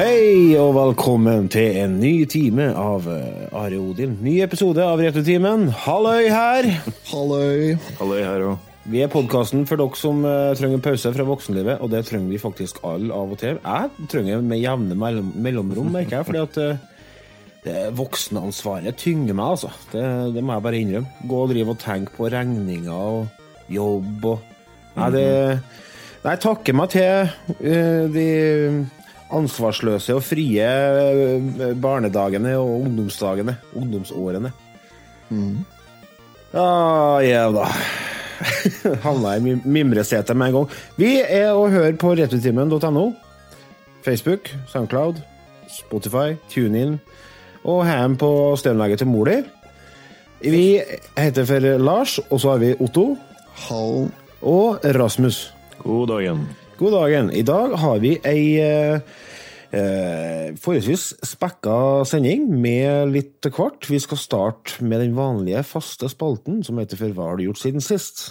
Hei og velkommen til en ny time av eh, Are Odin. Ny episode av Retrotimen. Halløy her! Halløy. Halløy her òg. Vi er podkasten for dere som uh, trenger pause fra voksenlivet, og det trenger vi faktisk alle av og til. Jeg trenger med jevne mellom, mellomrom, merker jeg, fordi at uh, det voksenansvaret tynger meg, altså. Det, det må jeg bare innrømme. Gå og drive og tenke på regninger og jobb og Nei, det Nei, takker meg til uh, de ansvarsløse og frie eh, barnedagene og ungdomsdagene. Ungdomsårene. Ja, ja da. Havna i mim- mimresetet med en gang. Vi er å høre på returtimen.no. Facebook, Soundcloud, Spotify, TuneIn og hjemme på stereoanlegget til mor di. Vi heter for Lars, og så har vi Otto Hall. og Rasmus. God dagen. God dagen. I dag har vi ei eh, eh, forholdsvis spekka sending med litt hvert. Vi skal starte med den vanlige, faste spalten som heter For hva har du gjort siden sist?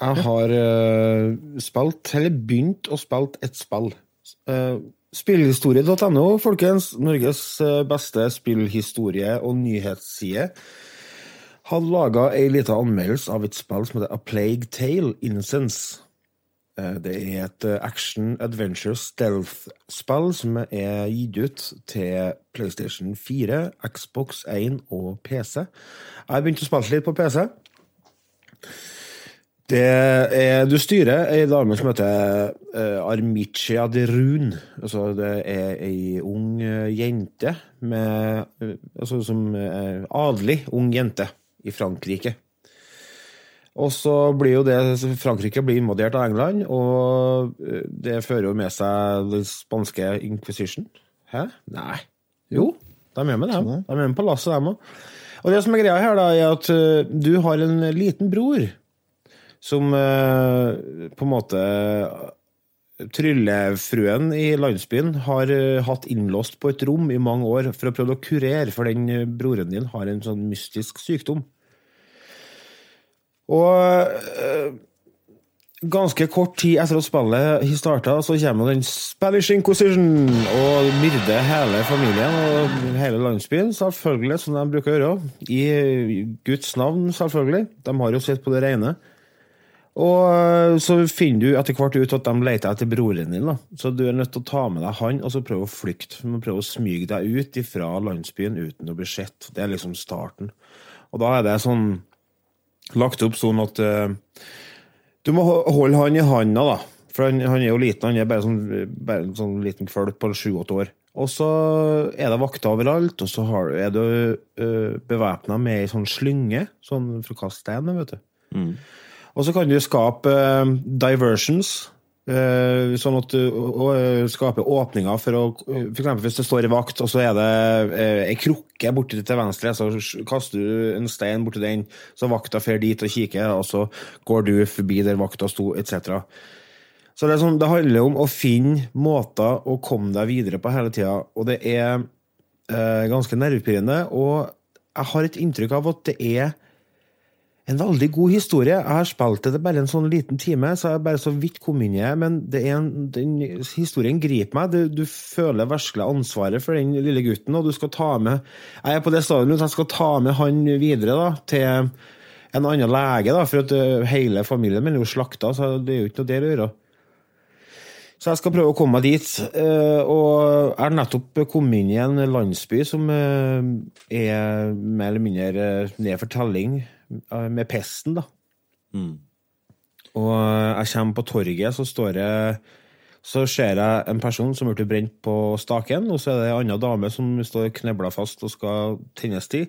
Jeg har uh, spilt, eller begynt å spille et spill. Uh, Spillhistorie.no, folkens. Norges eh, beste spillhistorie- og nyhetsside. Har laga ei lita anmeldelse av et spill som heter A Plague Tale Innocence. Eh, Det er et eh, action adventure stealth-spill som er gitt ut til PlayStation 4, Xbox 1 og PC. Jeg har begynt å spille litt på PC. Det er, du styrer ei dame som heter uh, Armicia de Rune. Altså, det er ei ung uh, jente med uh, Altså som uh, adelig ung jente i Frankrike. Og så blir jo det Frankrike blir invadert av England, og eh, det fører jo med seg den spanske inquisition. Hæ? Nei. Jo, de er med dem. De er med på lasset, dem òg. Og det som er greia her, da, er at eh, du har en liten bror som eh, på en måte Tryllefruen i landsbyen har eh, hatt innlåst på et rom i mange år for å prøve å kurere, for den eh, broren din har en sånn mystisk sykdom. Og ganske kort tid etter at spillet starta, så kommer den Spanish Inquisition og myrder hele familien og hele landsbyen, selvfølgelig, som de bruker å gjøre. I Guds navn, selvfølgelig. De har jo sett på det rene. Og eh, så finner du etter hvert ut at de leter etter broren din. da. Så du er nødt til å ta med deg han og så prøve å flykte. Prøve å smyge deg ut fra landsbyen uten å bli sett. Det er liksom starten. Og da er det sånn lagt opp sånn at uh, du må holde han i handa, da. For han, han er jo liten, han er bare sånn, bare en sånn liten kvalp på sju-åtte år. Og så er det vakter overalt, og så har, er du uh, bevæpna med ei sånn slynge sånn kaste stein, vet du. Og så kan du skape eh, diversions, eh, sånn at du og, eh, skaper åpninger for å eksempel hvis det står i vakt, og så er det eh, ei krukke borti til venstre, så kaster du en stein borti den, så vakta fer dit og kikker, og så går du forbi der vakta sto, etc. Så det, sånn, det handler om å finne måter å komme deg videre på hele tida, og det er ganske nervepirrende. Og jeg har et inntrykk av at det er en veldig god historie. Jeg har spilt det bare en sånn liten time, så jeg bare så vidt kom inn i det. Men den historien griper meg. Du, du føler virkelig ansvaret for den lille gutten, og du skal ta med Jeg er på det stadiet at jeg skal ta med han videre da, til en annen lege, da, for at eh, hele familien min er jo slakta, så det er jo ikke noe der å gjøre. Så jeg skal prøve å komme meg dit. eh, Og jeg har nettopp kommet inn i en landsby som eh, er mer eller mindre ned for telling med pesten, da. Og jeg kommer på torget, så står jeg så ser jeg en person som ble brent på staken, og så er det ei anna dame som står knebla fast og skal tennes til.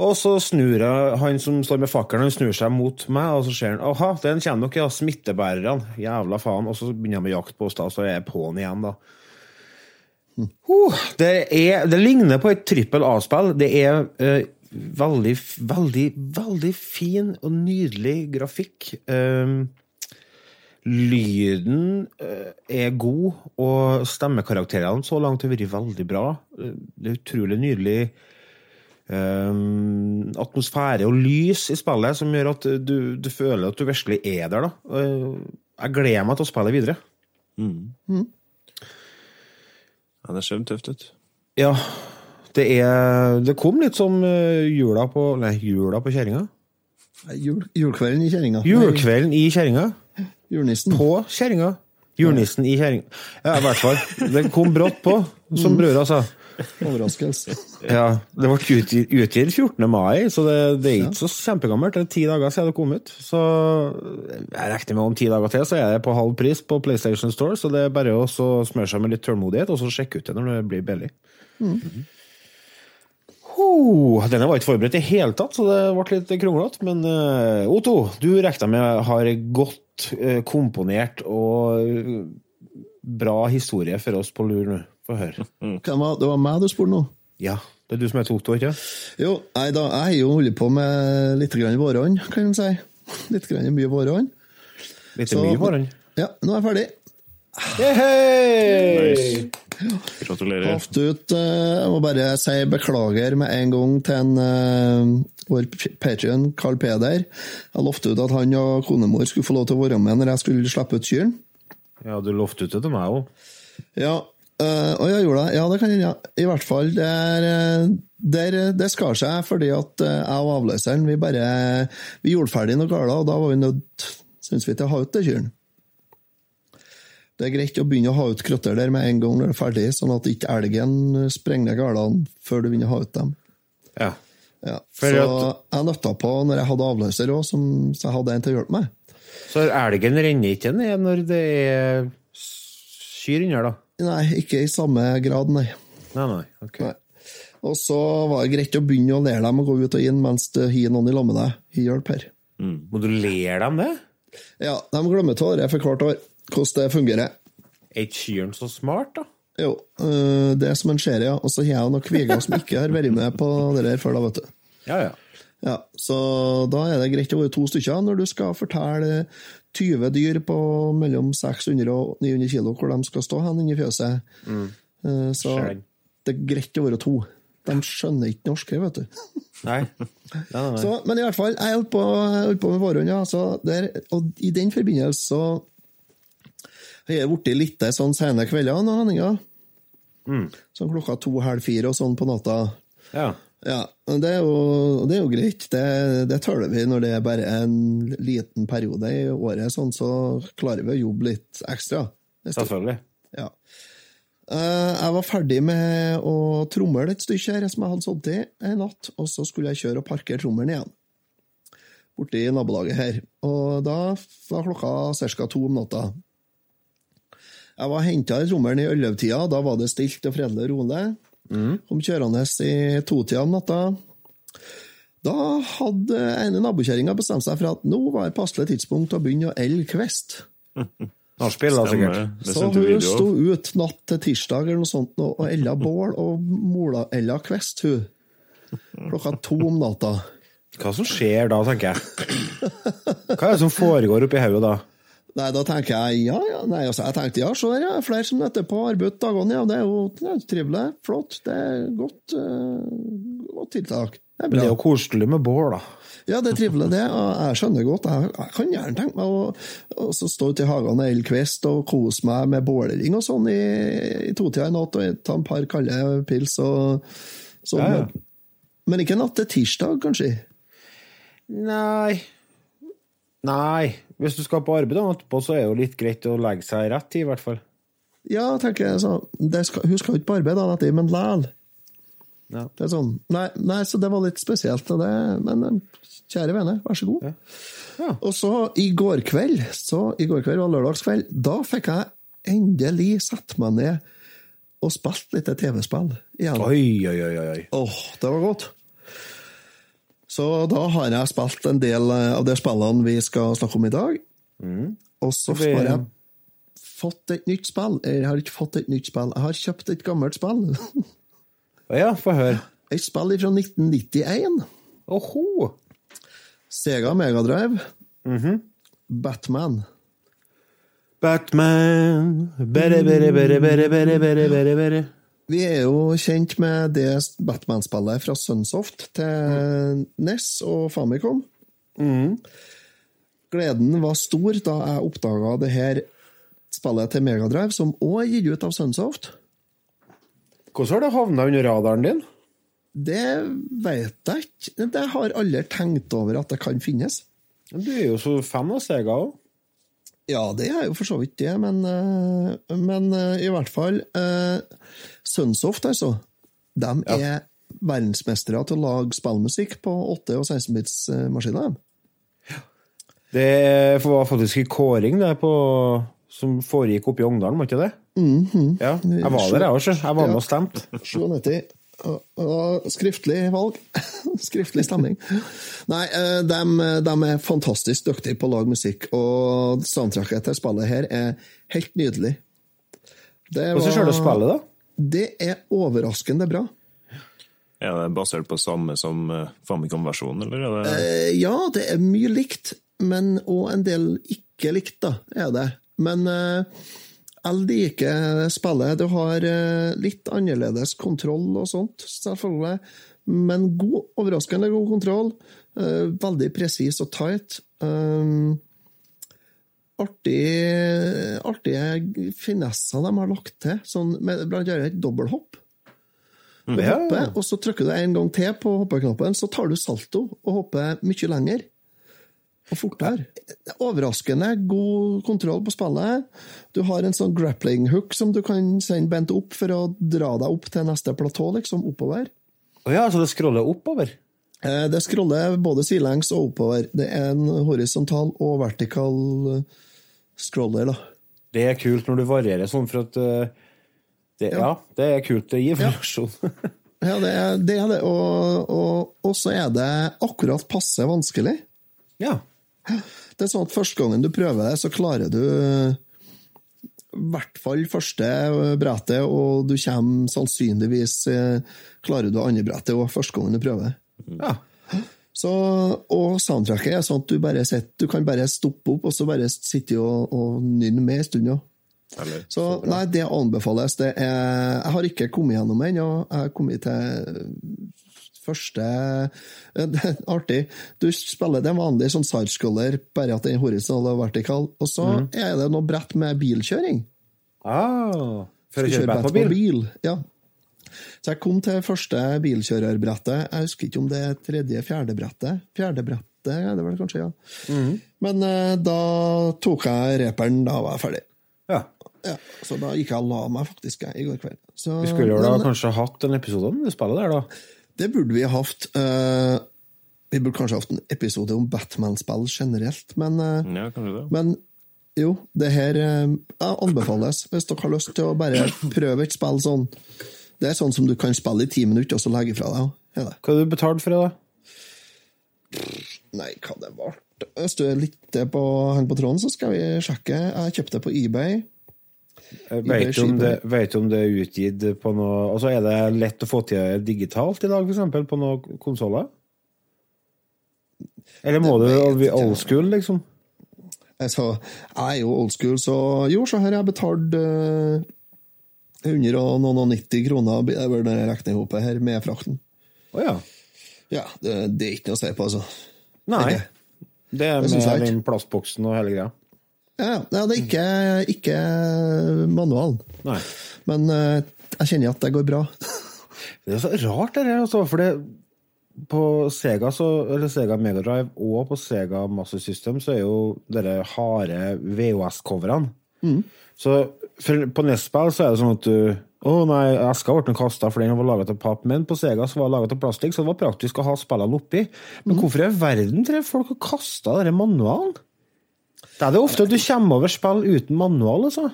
Og så snur jeg, han som står med fakkelen, han snur seg mot meg, og så ser han aha, den kommer nok, ja, smittebærerne. Jævla faen. Og så begynner jeg med jakt på oss, da, så er jeg på'n igjen, da. Uh, det, er, det ligner på et trippel A-spill. Det er eh, veldig, veldig, veldig fin og nydelig grafikk. Um, lyden eh, er god, og stemmekarakterene så langt har vært veldig bra. Eh, Det er utrolig nydelig um, atmosfære og lys i spillet som gjør at du, du føler at du virkelig er der. Da. Eh, Jeg gleder meg til å spille videre. Ja, det ser tøft ut. Ja, det er Det kom litt som eh, jula på Nei, jula på kjerringa. Jul, julkvelden i kjerringa. Julkvelden i kjerringa. Julenissen. På kjerringa. Julenissen i kjerringa. Ja, i hvert fall. Det kom brått på, som brødra sa. Overraskelse. Ja, Det ble utgitt utgitt 14. mai, så det, det er ikke så kjempegammelt. Det er ti dager siden det kom ut. Så jeg regner med om ti dager til så er det på halv pris på PlayStation Store, så det er bare å smøre seg med litt tålmodighet, og så sjekke ut det når det blir billig. Ho, denne var ikke forberedt i hele tatt, så det ble litt kronglete. Men uh, Otto, du regner med har godt uh, komponert og eh, bra historie for oss på lur nå. Få høre. Hvem var, det var meg du spurte nå? Ja, det er du som er det, ikke Jo, nei da, jeg har jo holdt på med litt grann vårhånd, kan en si. Litt grann mye vårhånd. Litt Så- mye vårhånd? Ja, nå er jeg ferdig. Hei! Nice. Gratulerer. Haft ut eh, Jeg må bare si beklager med en gang til en, eh, vår patrion Carl Peder. Jeg lovte ut at han og konemor skulle få lov til å være med når jeg skulle slippe ut kyrne. Ja, du lovte ut det til meg òg. Ja, øh, og jeg gjorde det. Ja, det kan hende. Ja. I hvert fall, det, er, øh, der, det skar seg fordi at jeg og avløseren vi bare vi gjorde ferdig noe galt, og da var vi nødt, syns vi, til å ha ut det kyrne. Det er greit å begynne å ha ut krøtter der med en gang når det er ferdig, sånn at ikke elgen sprenger gardene før du begynner å ha ut dem. Ja. Ja. Så at- jeg nøtta på når jeg hadde avløser òg, så jeg hadde en til å hjelpe meg. Så elgen renner ikke ned når det er kyr under, da? Nei, ikke i samme grad, nei. Nei, nei. ok. Nei. Og så var det greit å begynne å lære dem å gå ut og inn mens du har noen i lag med deg. Hjelp her. Må du lære dem det? Ja, de glemmer av det for hvert år, hvordan det fungerer. Er ikke Sheeran så smart, da? Jo, øh, det er som en ser, ja. Og så har jeg noen kviger som ikke har vært med på det der før, da, vet du. Ja, ja. Ja, Så da er det greit å være to stykker når du skal fortelle 20 dyr på mellom 600 og 900 kilo hvor de skal stå hen inni fjøset. Mm. Så det er greit å være to. De skjønner ikke norsk her, vet du. Nei. nei, nei, nei. Så, men i hvert fall, jeg holdt på, på med vårhånd, ja. Så der, og i den forbindelse så har er blitt litt sånn sene kvelder nå, Henninga. Sånn klokka to-halv fire og sånn på natta. Ja. Ja, det er jo, det er jo greit. Det, det tåler vi når det er bare en liten periode i året, sånn, så klarer vi å jobbe litt ekstra. Selvfølgelig. Ja. Eh, jeg var ferdig med å tromle et stykke her som jeg hadde sådd til en natt, og så skulle jeg kjøre og parkere trommelen igjen. Borti nabolaget her. Og da var klokka ca. to om natta. Jeg var henta i trommelen i ellevtida, da var det stilt og fredelig og rolig. Kom kjørende i totida om natta. Da hadde ene nabokjerringa bestemt seg for at nå var et passelig tidspunkt å begynne å elle kvist. Nachspiel, da, sikkert. Så hun sto ut natt til tirsdag eller noe sånt og ella bål og mola ella kvist, hun. Klokka to om natta. Hva som skjer da, tenker jeg? Hva er det som foregår oppi hodet da? Nei, da tenker jeg ja, ja. Nei, altså, jeg tenkte ja, så er det Flere som møter på arbeid dagene, ja. Det er jo det er trivelig. Flott. Det er godt, uh, godt tiltak. Det er Men det er jo koselig med bål, da. Ja, det er trivelig, det. og Jeg skjønner godt. Jeg, jeg kan gjerne tenke meg å å så stå ute i hagen og elle kvist og kose meg med bålering og sånn i, i totida i natt og ta en par kalde pils og sånn. Ja, ja. Men ikke natt til tirsdag, kanskje? Nei Nei. Hvis du skal på arbeid da, etterpå, så er det jo litt greit å legge seg rett i, i hvert fall. Ja, tenker jeg. Så, det skal, hun skal jo ikke på arbeid dagen etter, men læl. Ja. Det er sånn. Nei, nei, så det var litt spesielt. Det, men kjære vene, vær så god. Ja. Og så i går kveld, så i går kveld var lørdagskveld, da fikk jeg endelig satt meg ned og spilt litt TV-spill igjen. Oi, oi, oi. oi. Åh, det var godt. Så da har jeg spilt en del eh, av de spillene vi skal snakke om i dag. Og så har jeg fått et nytt spill. Jeg har ikke fått et nytt spill, jeg har kjøpt et gammelt spill. Å ja, få høre. Et spill fra 1991. Oho. Sega Megadrive. Batman. Batman Bere, bere, bere, bere, bere, bere, bere, bere. Vi er jo kjent med det Batman-spillet fra Sunsoft til NES og Famicom. Gleden var stor da jeg oppdaga det her spillet til Megadrive, som òg er gitt ut av Sunsoft. Hvordan har det havna under radaren din? Det vet jeg ikke. Det har aldri tenkt over at det kan finnes. Du er jo så fan av Sega òg. Ja, det er jo for så vidt det, men, eh, men eh, i hvert fall eh, Sunsoft, altså. De er verdensmestere til å lage spillmusikk på 8- og 16-bits-maskiner. Det var faktisk en kåring der på, som foregikk oppe i Ongdalen, var ikke det? Ja, jeg var der, jeg òg. Jeg var med og stemte. 97. Og, og skriftlig valg. skriftlig stemming. Nei, eh, de, de er fantastisk dyktige på å lage musikk, og soundtracket til spillet her er helt nydelig. Det Hvordan ser du spillet, da? Det er overraskende bra. Er det basert på samme som eh, Famicom-versjonen, eller er det Eh, Ja, det er mye likt, men òg en del ikke likt, da, er det. Men eh, jeg liker spillet. Du har eh, litt annerledes kontroll og sånt, selvfølgelig. Men god, overraskende god kontroll. Eh, veldig presis og tight. Um, artig, artige finesser de har lagt til, sånn med blant annet et dobbelthopp. Du Ja. hopper, og så trykker du en gang til på hoppeknappen, så tar du salto og hopper mye lenger. Og fortere. Overraskende god kontroll på spillet. Du har en sånn grappling hook som du kan sende bent opp for å dra deg opp til neste platå, liksom oppover. Å ja, så det scroller oppover? Eh, Det scroller både sidelengs og oppover. Det er en horisontal og vertikal eh, scroller, da. Det er kult når du varierer sånn, for at eh, det, ja. det er kult. Det gir variasjon. Ja, det er det. Er det. Og, og, og så er det akkurat passe vanskelig. ja. Det er sånn at Første gangen du prøver det, så klarer du i hvert fall første brettet, og du kommer sannsynligvis eh, Klarer du andre brettet òg, første gangen du prøver. ja. Så, og soundtracket er sånn at du bare sitter, du kan bare stoppe opp og så bare sitte og, og nynne med en stund. Ja. eller? Så nei, det anbefales. Det er, jeg har ikke kommet gjennom ennå. Jeg har kommet til første Det artig. Du spiller det vanlige sånn sarskoller, bare at den er horisontal og vertikal. Og så er det noe brett med bilkjøring. Ah, for å kjøre brett på bil? Ja. Så jeg kom til første bilkjørerbrettet. Jeg husker ikke om det er tredje-fjerde brettet. Fjerde brettet er det vel kanskje, ja. Mhm. Men eh, da tok jeg reperen, da var jeg ferdig. Ja. Ja, så da gikk jeg og la meg faktisk jeg, i går kveld. Så, Vi skulle jo da men kanskje hatt en episode om det spillet der, da. det burde vi ha hatt. eh, vi burde kanskje hatt en episode om Batman-spill generelt, men, eh, Ja, det. men jo, det her eh, anbefales hvis dere har lyst til å bare prøve et spill sånn. Det er sånn som du kan spille i ti minutter og så legge fra deg. Er. Hva har du betalt for det, da? Nei, hva det ble Hvis du er litt på, henger på tråden, så skal vi sjekke. Jeg kjøpte det på eBay. Eh, Vet du om det, vet du om det er utgitt på noe Altså, Er det lett å få til digitalt i dag, eksempel, på noen konsoller? Eller må Det du old school, liksom? Altså, jeg er jo old school, så jo, så her har jeg betalt eh, 190 kroner, er vel det regnehopet her, med frakten. Å ja. Ja, det, det er ikke noe å si på, altså. Nei. Det er med den plastboksen og hele greia. Ja, ja, det er ikke, ikke manualen. Nei. Men eh, jeg kjenner at det går bra. Det er så rart, det der, altså, for det på Sega, så, eller Sega Mega Drive og på Sega Master System så er jo dere harde VHS-coverne. Så for, på NES-spill så er det sånn at du Å nei, eska ble kasta fordi den var laga av papp, men på Sega så var det laga av plastikk, så det var praktisk å ha spillene oppi. Men hvorfor i verden tror folk har kasta denne manualen? Det er det ofte at du kommer over spill uten manual, altså.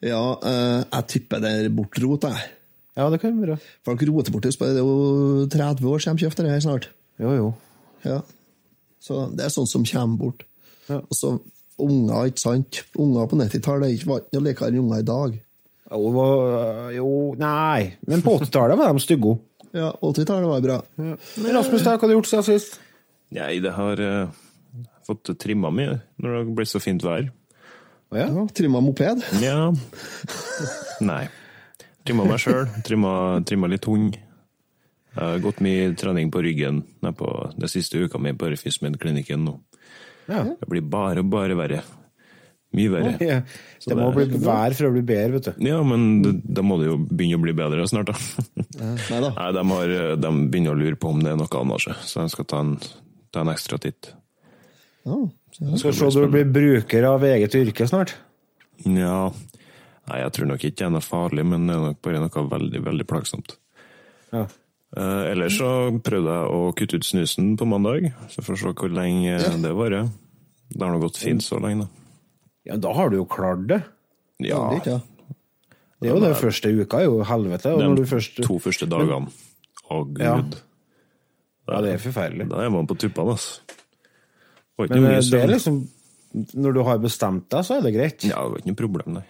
Ja, uh, jeg tipper det er bortrot, jeg. Ja, det kan være. Folk roter bort det. Det er jo 30 år siden de kjøpte det her snart. Jo, jo. Ja. Så det er sånt som kommer bort. Ja. Og så unger, ikke sant? Unger på 90-tallet er ikke var ikke noe likere enn unger i dag. Jo, jo, nei. Men på 80-tallet var de stygge. Ja, 80-tallet var bra. Men Rasmus, hva har du gjort siden sist? Nei, det har uh, fått trimma mye når det har blitt så fint vær. Å ja? Ja, Trimma moped. Ja. Nei. Trimma meg sjøl. Trimma, trimma litt hund. Jeg har gått mye trening på ryggen på den siste uka mi på Refismed-klinikken nå. Ja. Det blir bare, bare verre. Mye verre. Oh, yeah. Det må det- bli vær for å bli bedre, vet du. Ja, men da må det jo begynne å bli bedre snart, da. Nei da. Nei, de, har, de begynner å lure på om det er noe annet, så de skal ta en, ta en ekstra titt. Ja. Skal se du blir bruker av eget yrke snart. Ja, Nei, jeg tror nok ikke det er noe farlig, men det er nok bare noe veldig, veldig plagsomt. Ja. Eh, ellers så prøvde jeg å kutte ut snusen på mandag, så får vi se hvor lenge det varer. Det har nå gått fint så lenge, da. ja, da har du jo klart det. Ja, er ja. Det er jo den første uka, er jo helvete. De først to første dagene. Å, gud. Ja. Ja, det er forferdelig. Da er man på tuppene, altså. Men eh, det er søvn. liksom Når du har bestemt deg, så er det greit. Ja, det var ikke noe problem, nei.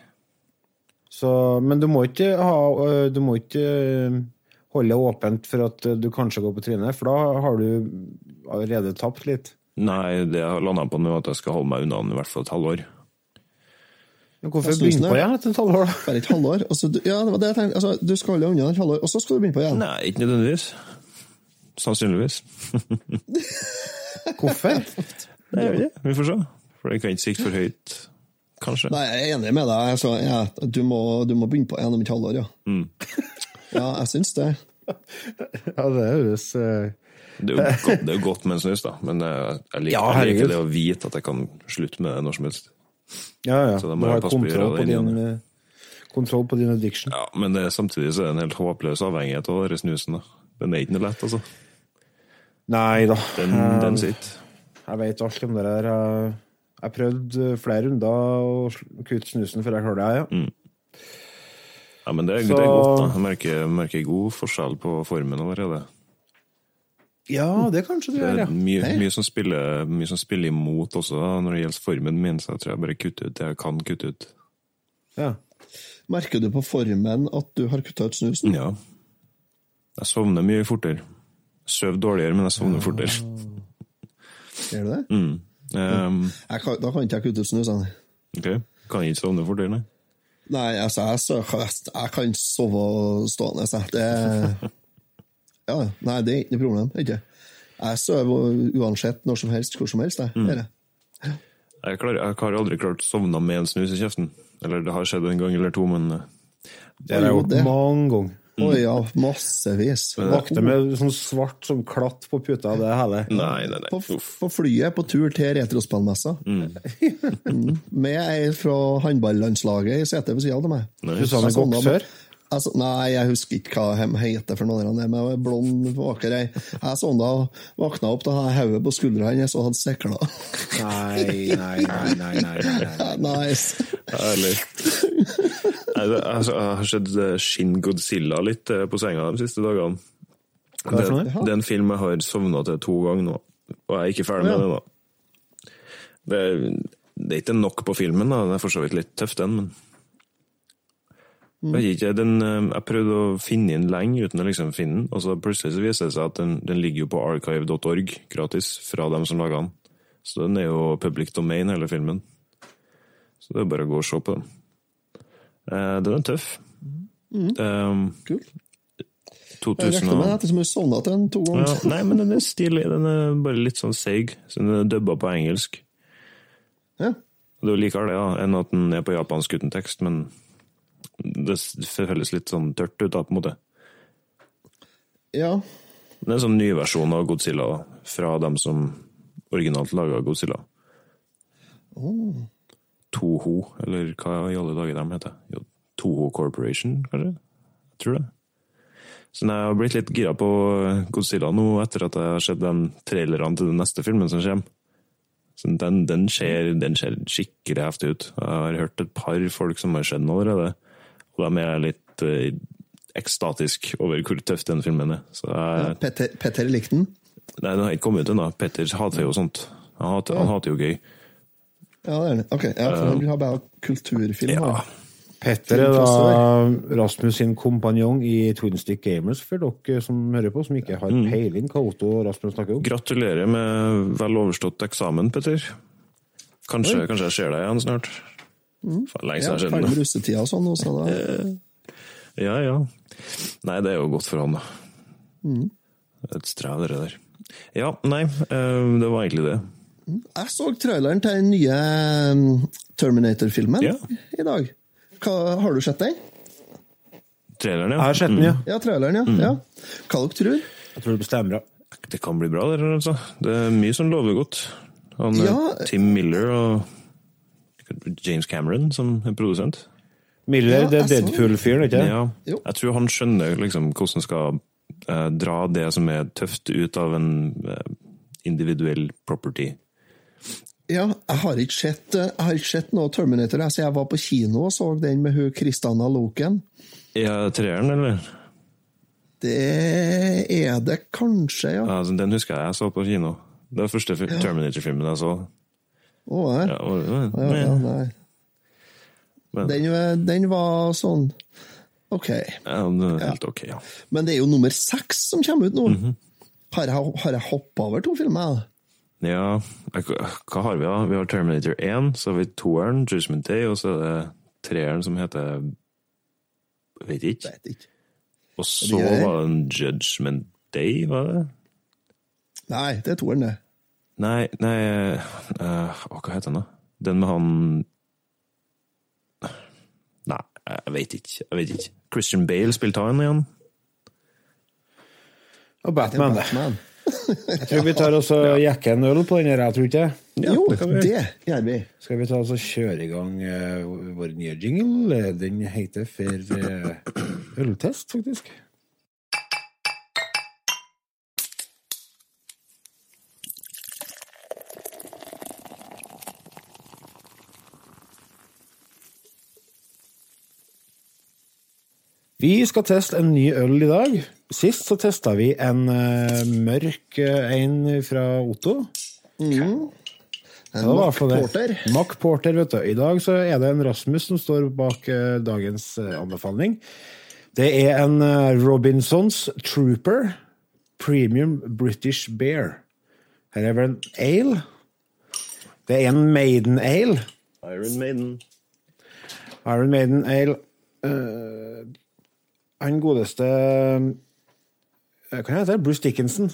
Så, men du må ikke ha Du må ikke holde det åpent for at øh, du kanskje går på trynet, for da har du allerede tapt litt. Nei, det jeg har landa på nå, at jeg skal holde meg unna den i hvert fall et halvår. Men hvorfor begynne på igjen etter et halvår, da? Bare et halvår. Altså, du, ja, det var det jeg tenkte. Altså, du skal holde unna et halvår, og så skal du begynne på igjen. Nei, ikke nødvendigvis. Sannsynligvis. Hvorfor? Nei, jeg vet ikke. Vi får se. For det kan ikke sikte for høyt, kanskje. Nei, jeg er enig med deg. Altså, ja, du, må, du må begynne på igjen om et halvår, ja. Mm. Ja, jeg syns det. Ja, det høres øh, Det er jo godt, det er jo godt med en snus, da, men jeg, jeg, liker, Ja, jeg liker det å vite at jeg kan slutte med det når som helst. Ja, ja. Så da Du må jeg passe på å kontroll gjøre på det din, igjen. øh, kontroll på din addiction. Ja, Men det, er- samtidig så er det en helt håpløs avhengighet av den snusen. da. Den er ikke noe lett, altså. Nei da. Den, Eh, den sitter. Jeg vet alt om det der. Jeg- Jeg prøvde flere runder å kutte snusen før jeg klarte det. Ja. Ja, men det, er- Så- det er godt, da. Jeg merker, merker god forskjell på formen allerede. ja, det kanskje du gjør, ja. mye, mye, som spiller, mye som spiller imot også da, når det gjelder formen min, så jeg tror jeg bare kutter ut det jeg kan kutte ut. ja. Merker du på formen at du har kutta ut snusen? Ja. Jeg sovner mye fortere. Sover dårligere, men jeg sovner fortere. Gjør du det? Mm. Um, Jeg kan, da kan ikke jeg kutte ut snusen. ok, kan ikke sovne fortere, nei. Nei, altså, jeg, søker, jeg kan sove stående, så det Ja, nei, det er ikke noe problem. Ikke. Jeg sover uansett når som helst, hvor som helst. Jeg, gjør jeg. Jeg, klarer, jeg har aldri klart å sovne med en snus i kjeften. Eller det har skjedd en gang eller to, men uh, Det har jeg Jo, gjort mange ganger. Å ja, massevis. Vakte med sånn svart som klatt på puta, det hele. nei, nei, nei. På, på flyet på tur til retrospillmessa. Mm. Med ei fra håndballandslaget i setet ved sida av meg. Susanne Goksør? Goksør. Altså, nei, jeg husker ikke hva de heter for noen av dem, men er blond, vaker ei. Jeg han da, våkna opp, da hadde jeg hodet på skuldra hennes og hadde sikla. Nei, nei, nei, nei, nei, nei. nice. Herlig. Nei, altså, Jeg har sett eh, Shin Godzilla litt eh, på senga de siste dagene. Det Det, det er en film jeg har sovna til to ganger nå, og jeg er ikke ferdig med Ja. det nå. Det, det er ikke nok på filmen, da. Den er for så vidt litt tøff, den, men. Jeg ikke, den, eh, jeg prøvde å finne den lenge uten å liksom finne den, og så plutselig så viser det seg at den, den ligger jo på archive.org gratis fra dem som laga den. Så den er jo public domain, hele filmen. Så det er bare å gå og se på den. Eh, den er tøff. Um, Kult. Jeg 2000 regner med at jeg sovna til den to Ja, nei, men den er stilig. Den er bare litt sånn seig. Så den er dubba på engelsk. Ja. Det er jo likere det da, enn at den er på japansk uten tekst, men det føles litt sånn tørt ut, da, på en måte. ja. Det er en sånn ny versjon av Godzilla fra dem som originalt laga Godzilla. Toho, eller hva i alle dager de heter. Toho Corporation, kanskje? Jeg tror det. Så jeg har blitt litt gira på Godzilla nå, etter at jeg har sett den trailerne til den neste filmen som kommer. Så den, den, ser, den ser skikkelig heftig ut. Jeg har hørt et par folk som har sett den allerede, de er litt eh, ekstatisk over hvor tøff den filmen er. Så jeg, Petter, Petter likte den. Nei, den har ikke kommet ut ennå. Petter hater jo sånt. Han hater, han hater jo gøy. Ja, det er det. Ok, ja, for han vil ha bare kulturfilm. Ja. Petter er da Rasmus sin kompanjong i Twin Stick Gamers, for dere som hører på, som ikke har peiling hva Otto og Rasmus snakker om. Gratulerer med vel overstått eksamen, Petter. Kanskje, kanskje jeg ser deg igjen snart. Faen, lenge Ja, siden Ja, russetida og sånn. også, da. Ja, ja. Nei, det er jo godt for han, da. Mm. Et strev, det der. Ja, nei, eh, det var egentlig det. Jeg så traileren til den nye um, Terminator-filmen Ja. i dag. Hva, har du sett den? Traileren, Jeg ja. har sett den, ja. Ja, traileren, ja. Mm. ja. Hva dere tror Jeg tror det bestemmer. Det kan bli bra, det der, altså. Det er mye som lover godt. Han, eh, Ja. Tim Miller og James Cameron som er produsent. Miller, Ja, det er Deadpool-fyren, ikke det? Ja, Jo. jeg tror han skjønner liksom hvordan skal uh, dra det som er tøft, ut av en uh, individuell property. Ja, jeg har ikke sett, eh, jeg har ikke sett noe Terminator. Jeg, jeg var på kino og så den med hun Kristanna Loken. Ja, treeren, eller? Det er det kanskje, ja. Ja, altså, den husker jeg jeg så på kino. Det var første fi- Terminator-filmen jeg så. Å, ja. Ja, Ja, ja, nei. men, Den, var- den var sånn Ok. ja, det er helt ok, ja. Men det er jo nummer seks som kommer ut nå. Mhm. Har jeg, har jeg hoppa over to filmer? Ja, hva har vi da? Vi har Terminator 1, så har vi toeren, Judgment Day, og så er det treeren som heter Vet ikke. Vet ikke. Og så var det en Judgment Day, var det? Nei, det er toeren, det. Nei, nei eh, Hva heter den, da? Den med han Nei, jeg vet ikke. Jeg vet ikke. Christian Bale spilte han igjen? Og Batman. Batman. Jeg tror vi tar oss og jekker en øl på den her, jeg tror ikke ja, jo, det Jo, det gjør vi. Skal vi ta oss og kjøre i gang uh, vår nye jingle? Den heter for uh, øltest, faktisk. Vi skal teste en ny øl i dag. Sist så testa vi en uh, mørk uh, en fra Otto. En Ja. Porter. Mack Porter, vet du. I dag så er det en Rasmus som står bak uh, dagens anbefaling. Det er en Robinsons Trooper Premium British Bear. Her er vel en ale. Det er en Maiden Ale. Iron Maiden. Iron Maiden Ale. Eh, han godeste Hva heter det? Bruce Dickinson.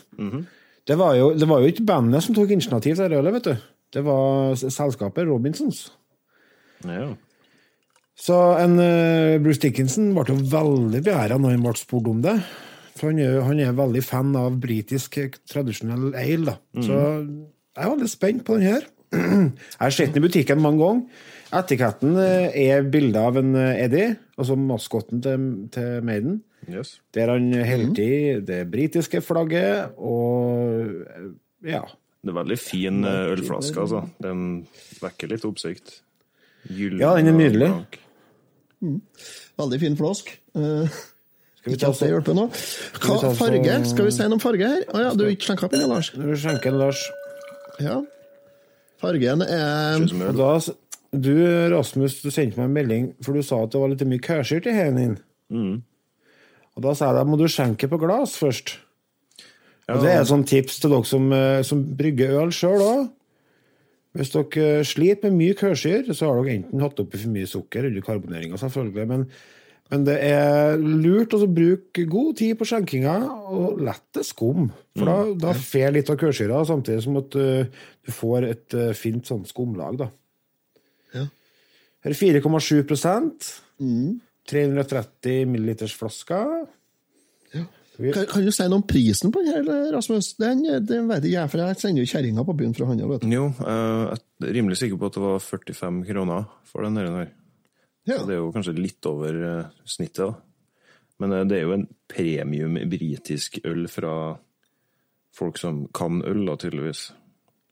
det, var jo, det var jo ikke bandet som tok initiativ til det ølet, vet du. Det var selskapet Robinsons. Ja. Så en eh, Bruce Dickinson ble jo veldig beæra når han ble spurt om det. For han er, han er veldig fan av britisk eh, tradisjonell ale, da. Så jeg er veldig spent på den her. Jeg har sett den i butikken mange ganger. Etiketten eh, er bilde av en eh, Eddie, altså maskotten til, til Maiden. Yes. Der han holder i det britiske flagget, og eh, ja. Det er veldig fin ølflaske, altså. Den vekker litt oppsikt. Gyllen Ja, den er nydelig. Mm. Veldig fin flask. Uh, Skal vi ikke ta at det hjelper nå. Hva farge? Skal vi si noe om farge her? Å ja, du ikke skjenka opp den, Lars? Du skjenker den, Lars Ja. Fargen er da, du, Rasmus, du sendte meg en melding, for du sa at det var litt mye kørsyrt i din. Mm. Og da sa jeg deg, må du skjenke på glass først. Og Det er et sånt tips til dere som, eh, som brygger øl sjøl òg. Hvis dere eh, sliter med mye kørsyr, så har dere enten hatt oppi for mye sukker eller karboneringa, selvfølgelig. Men, men det er lurt å bruke god tid på skjenkinga og la det skumme. For da, da fer litt av kørsyra, samtidig som at uh, du får et uh, fint sånn skumlag. da. Ja. Her er 4,7 mm. 330 milliliters flasker. Vi- kan, kan du si noe om prisen på den her, Rasmus? Den, den vet jeg, for jeg sender jo kjerringa på byen for å handle. vet du. Jo, eh, jeg er rimelig sikker på at det var 45 kroner for den her. her. Ja. Så det er jo kanskje litt over eh, snittet, da. Men eh, det er jo en premium britisk øl fra folk som kan øl, da, tydeligvis.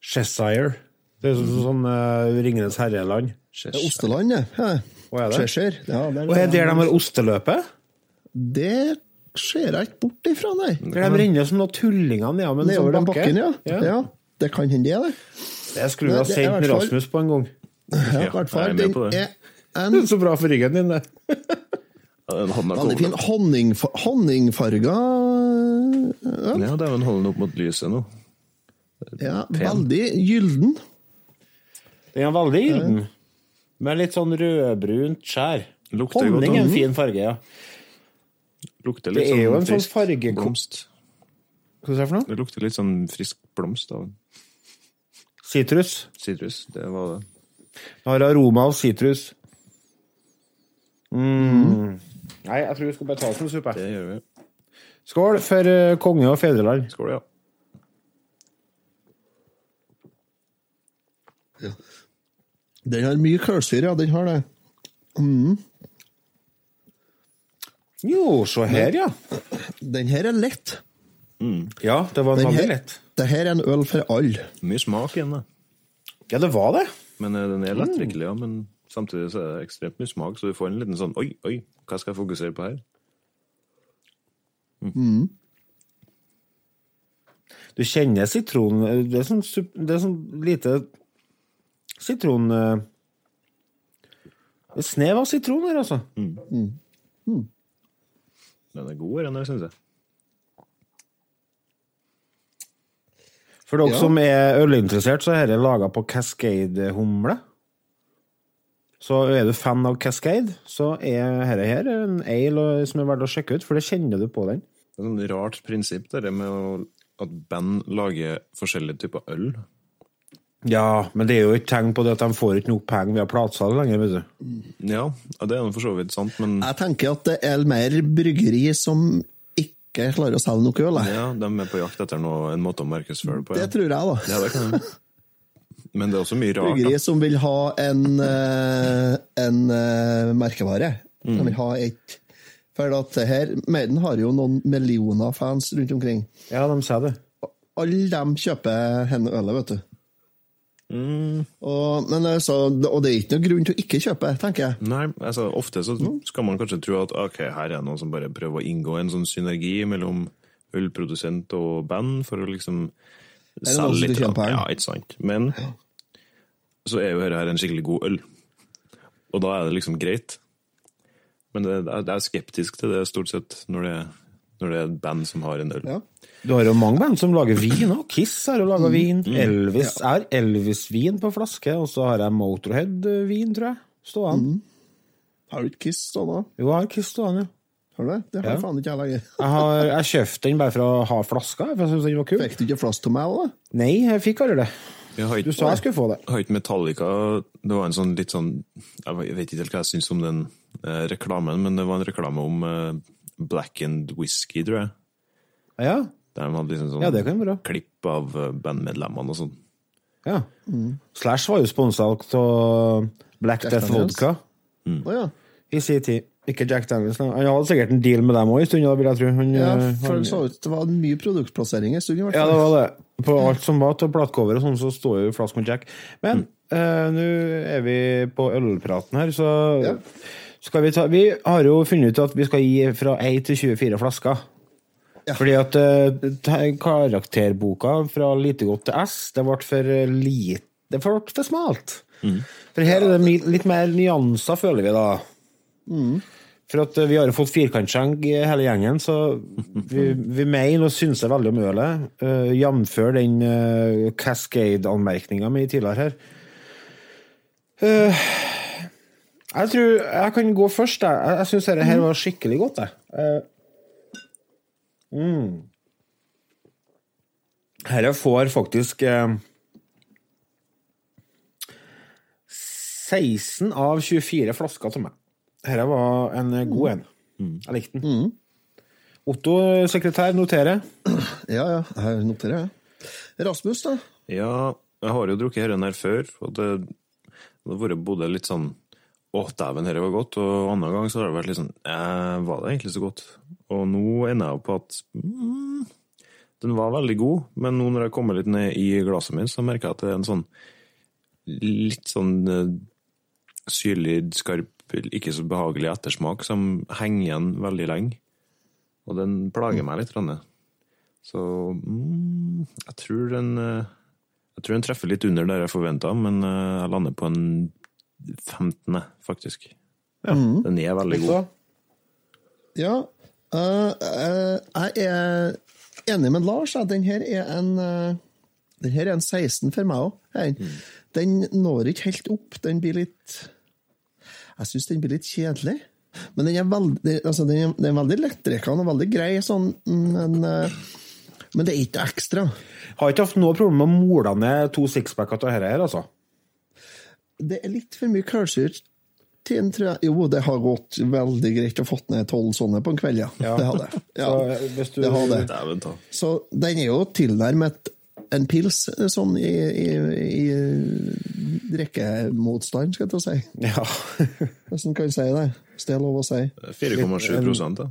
Cheshire. Det er sånn, sånn uh, Ringenes herreland. Det er Osteland, det. Ja. Hva er det? Cheshire. Ja, det, Og er det der de har osteløpet? det ser jeg ikke bort ifra, nei. De renner som noen tullinger nedover en Nedover sånn den bakke? bakken, ja. ja. Det kan hende det, det. Det skulle du ha Det- det er sendt Rasmus på en gang. Ja, i hvert fall. jeg er Den på det. er en Så bra for ryggen din, det. Ja, den veldig fin overlevd. Ja, honningfarga øl. Ja, dæven, hold den opp mot lyset nå. Ja, veldig gylden. Den er veldig gyllen, Med litt sånn rødbrunt skjær. Lukter godt, Honning er en fin farge, ja. Lukter Det er jo en sånn fargekomst. Hva sa du for noe? Det lukter litt sånn frisk blomst av Sitrus. sitrus. Det var det. Det har aroma av sitrus. Mm. Nei, jeg tror vi skal bare ta oss en suppe. Det gjør vi. Skål for eh, konge og fedreland. Skål, ja. ja. Den har mye kullsyre, ja. Den har det. Jo, se her, ja. Den her er lett. Ja, det var veldig lett. det her er en øl for alle. Mye smak igjen, da. Ja, det var det. Men eh, den er lettdrikkelig, ja. Men samtidig så er det ekstremt mye smak, så du får en liten sånn Oi, oi, hva skal jeg fokusere på her? Du kjenner sitronen Det er sånn, det er sånn lite sitron eh, Et snev av sitron her, altså. Den er god, den der, syns jeg. For dere Ja. som er ølinteressert, så er dette laga på Cascade-humle. Så er du fan av Cascade, så er dette her en ale som er verdt å sjekke ut, for det kjenner du på den. Det er et rart prinsipp, det med at band lager forskjellige typer øl. Ja, men det er jo et tegn på det at de får ikke nok penger via platesalg lenger, vet du. Ja, ja, det er jo for så vidt sant, men Jeg tenker at det er mer bryggeri som ikke klarer å selge noe øl. ja, de er på jakt etter noe, en måte å markedsføre på. Det tror jeg, da. Ja, det kan. Men det er også mye rart. Bryggeri som vil ha en, eh, en merkevare. merkevare. De vil ha et For at det her Maiden har jo noen millioner fans rundt omkring. Ja, de sier det. Alle de kjøper henne ølet, vet du. Mm, Og, men altså, og det er ikke noen grunn til å ikke kjøpe, tenker jeg. nei, altså ofte så skal man kanskje tro at ok, her er det noen som bare prøver å inngå en sånn synergi mellom ølprodusent og band for å liksom selge litt. Ja, ikke sant. Men så er jo dette en skikkelig god øl. Og da er det liksom greit. Men det, er- jeg er skeptisk til det stort sett når det, når det er et band som har en øl. Ja. Du har jo mange band som lager vin òg. Kiss har jo laga vin. Elvis er Elvis-vin på flaske, og så har jeg Motorhead-vin, tror jeg. Stående. Har du ikke Kiss stående? Jo, jeg har Kiss stående. Har du det? Det har Ja. faen ikke jeg lenger. Jeg har jeg kjøpte den bare for å ha flaska, for jeg synes den var kul. Fikk du ikke flaske til meg òg, da? Nei, jeg fikk aldri det. Jeg har Du sa jeg skulle få det. har ikke Metallica Det var en sånn litt sånn Jeg vet ikke helt hva jeg syns om den eh, reklamen, men det var en reklame om eh, blackened whisky, tror jeg. Ja, Der de hadde liksom sånn ja det kan være klipp av eh, bandmedlemmene og sånn. Ja. Slash var jo sponsa av Black Death Vodka Vodka oh, ja. i sin tid. Ikke Jack Daniels. Han hadde sikkert en deal med dem òg en stund, da, vil jeg tro. Han, ja. eh, For han, det så ut det var mye produktplassering en stund, i hvert Ja, det var det. På alt som var av platecover og sånn, så står jo Flask med Jack. Men eh, nå er vi på ølpraten her, så Ja. Skal vi ta Vi har jo funnet ut at vi skal gi fra 1 til 24 flasker. Ja. Fordi at uh, karakterboka fra lite godt til S, det ble for eh, lite Det ble for smalt. For her er det litt mer nyanser, føler vi da. For at eh, vi har jo fått firkantskjenk i hele gjengen, så vi, vi mener og synser veldig om ølet. Uh, Jf. den uh, Cascade-anmerkninga mi tidligere her. Eh, jeg tror jeg kan gå først, jeg. Jeg, syns dette her var skikkelig godt, jeg. Uh, mm. Dette får faktisk eh, 16 av 24 flasker til meg. Dette var en eh, god en. Jeg likte den. Otto, sekretær, noterer. Ja, ja. Jeg noterer, jeg. Rasmus, da? Ja, jeg har jo drukket denne her før, og det, det har vært både litt sånn å, dæven, dette var godt, og andre gang så har det vært litt sånn eh, Var det egentlig så godt? Og nå ender jeg opp på at mm, den var veldig god, men nå når jeg kommer litt ned i glasset mitt, så merker jeg at det er en sånn litt sånn eh, syrlig, skarp, ikke så behagelig ettersmak som henger igjen veldig lenge. Og den plager meg litt. Ranne. Så mm, jeg tror den eh, Jeg tror den treffer litt under der jeg forventa, men jeg lander på en 15., faktisk. Mm. Den er veldig god. Ja. eh, eh, jeg er enig med Lars. Den her er en eh, Den her er en 16 for meg òg. Den når ikke helt opp. Den blir litt Jeg syns den blir litt kjedelig. Men den er veldig, altså den er, den er veldig lettdrikkende og veldig grei, sånn, men, men det er ikke ekstra. har ikke hatt noe problem med å mole ned to sixpacker av dette her, altså. Det er litt for mye kullsyre til en, tror jeg. Jo, det har gått veldig greit å få ned tolv sånne på en kveld, ja. Ja. Det har det. Ja. Så, eh, hvis du, det har det. Så den er jo tilnærmet en pils, sånn i, i, i drikkemotstand, skal jeg til å si. Ja. Hvordan kan jeg si det. Hvis det er lov å si. 4,7 prosent, da.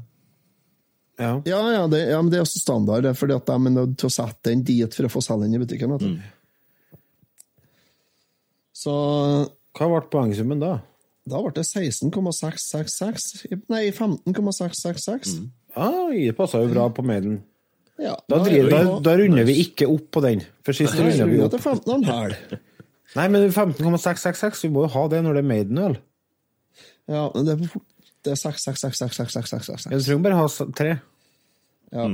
ja. Ja, ja, det, ja, men det er også standard, det er fordi at de er nødt til å sette den dit for å få selge den i butikken. Vet du. Så Hva ble poengsummen da? da ble det 16,666 Nei, 15,666. Ah, det passa jo bra på mailen. Ja, Da, da, driver, da, da runder vi ikke opp på den. For sist runder er vi opp. til 15,5. Nei, men 15,666, vi må jo ha det når det er Maiden-øl. Ja, men det er, det er 6666666. Du trenger bare ha tre. Ja.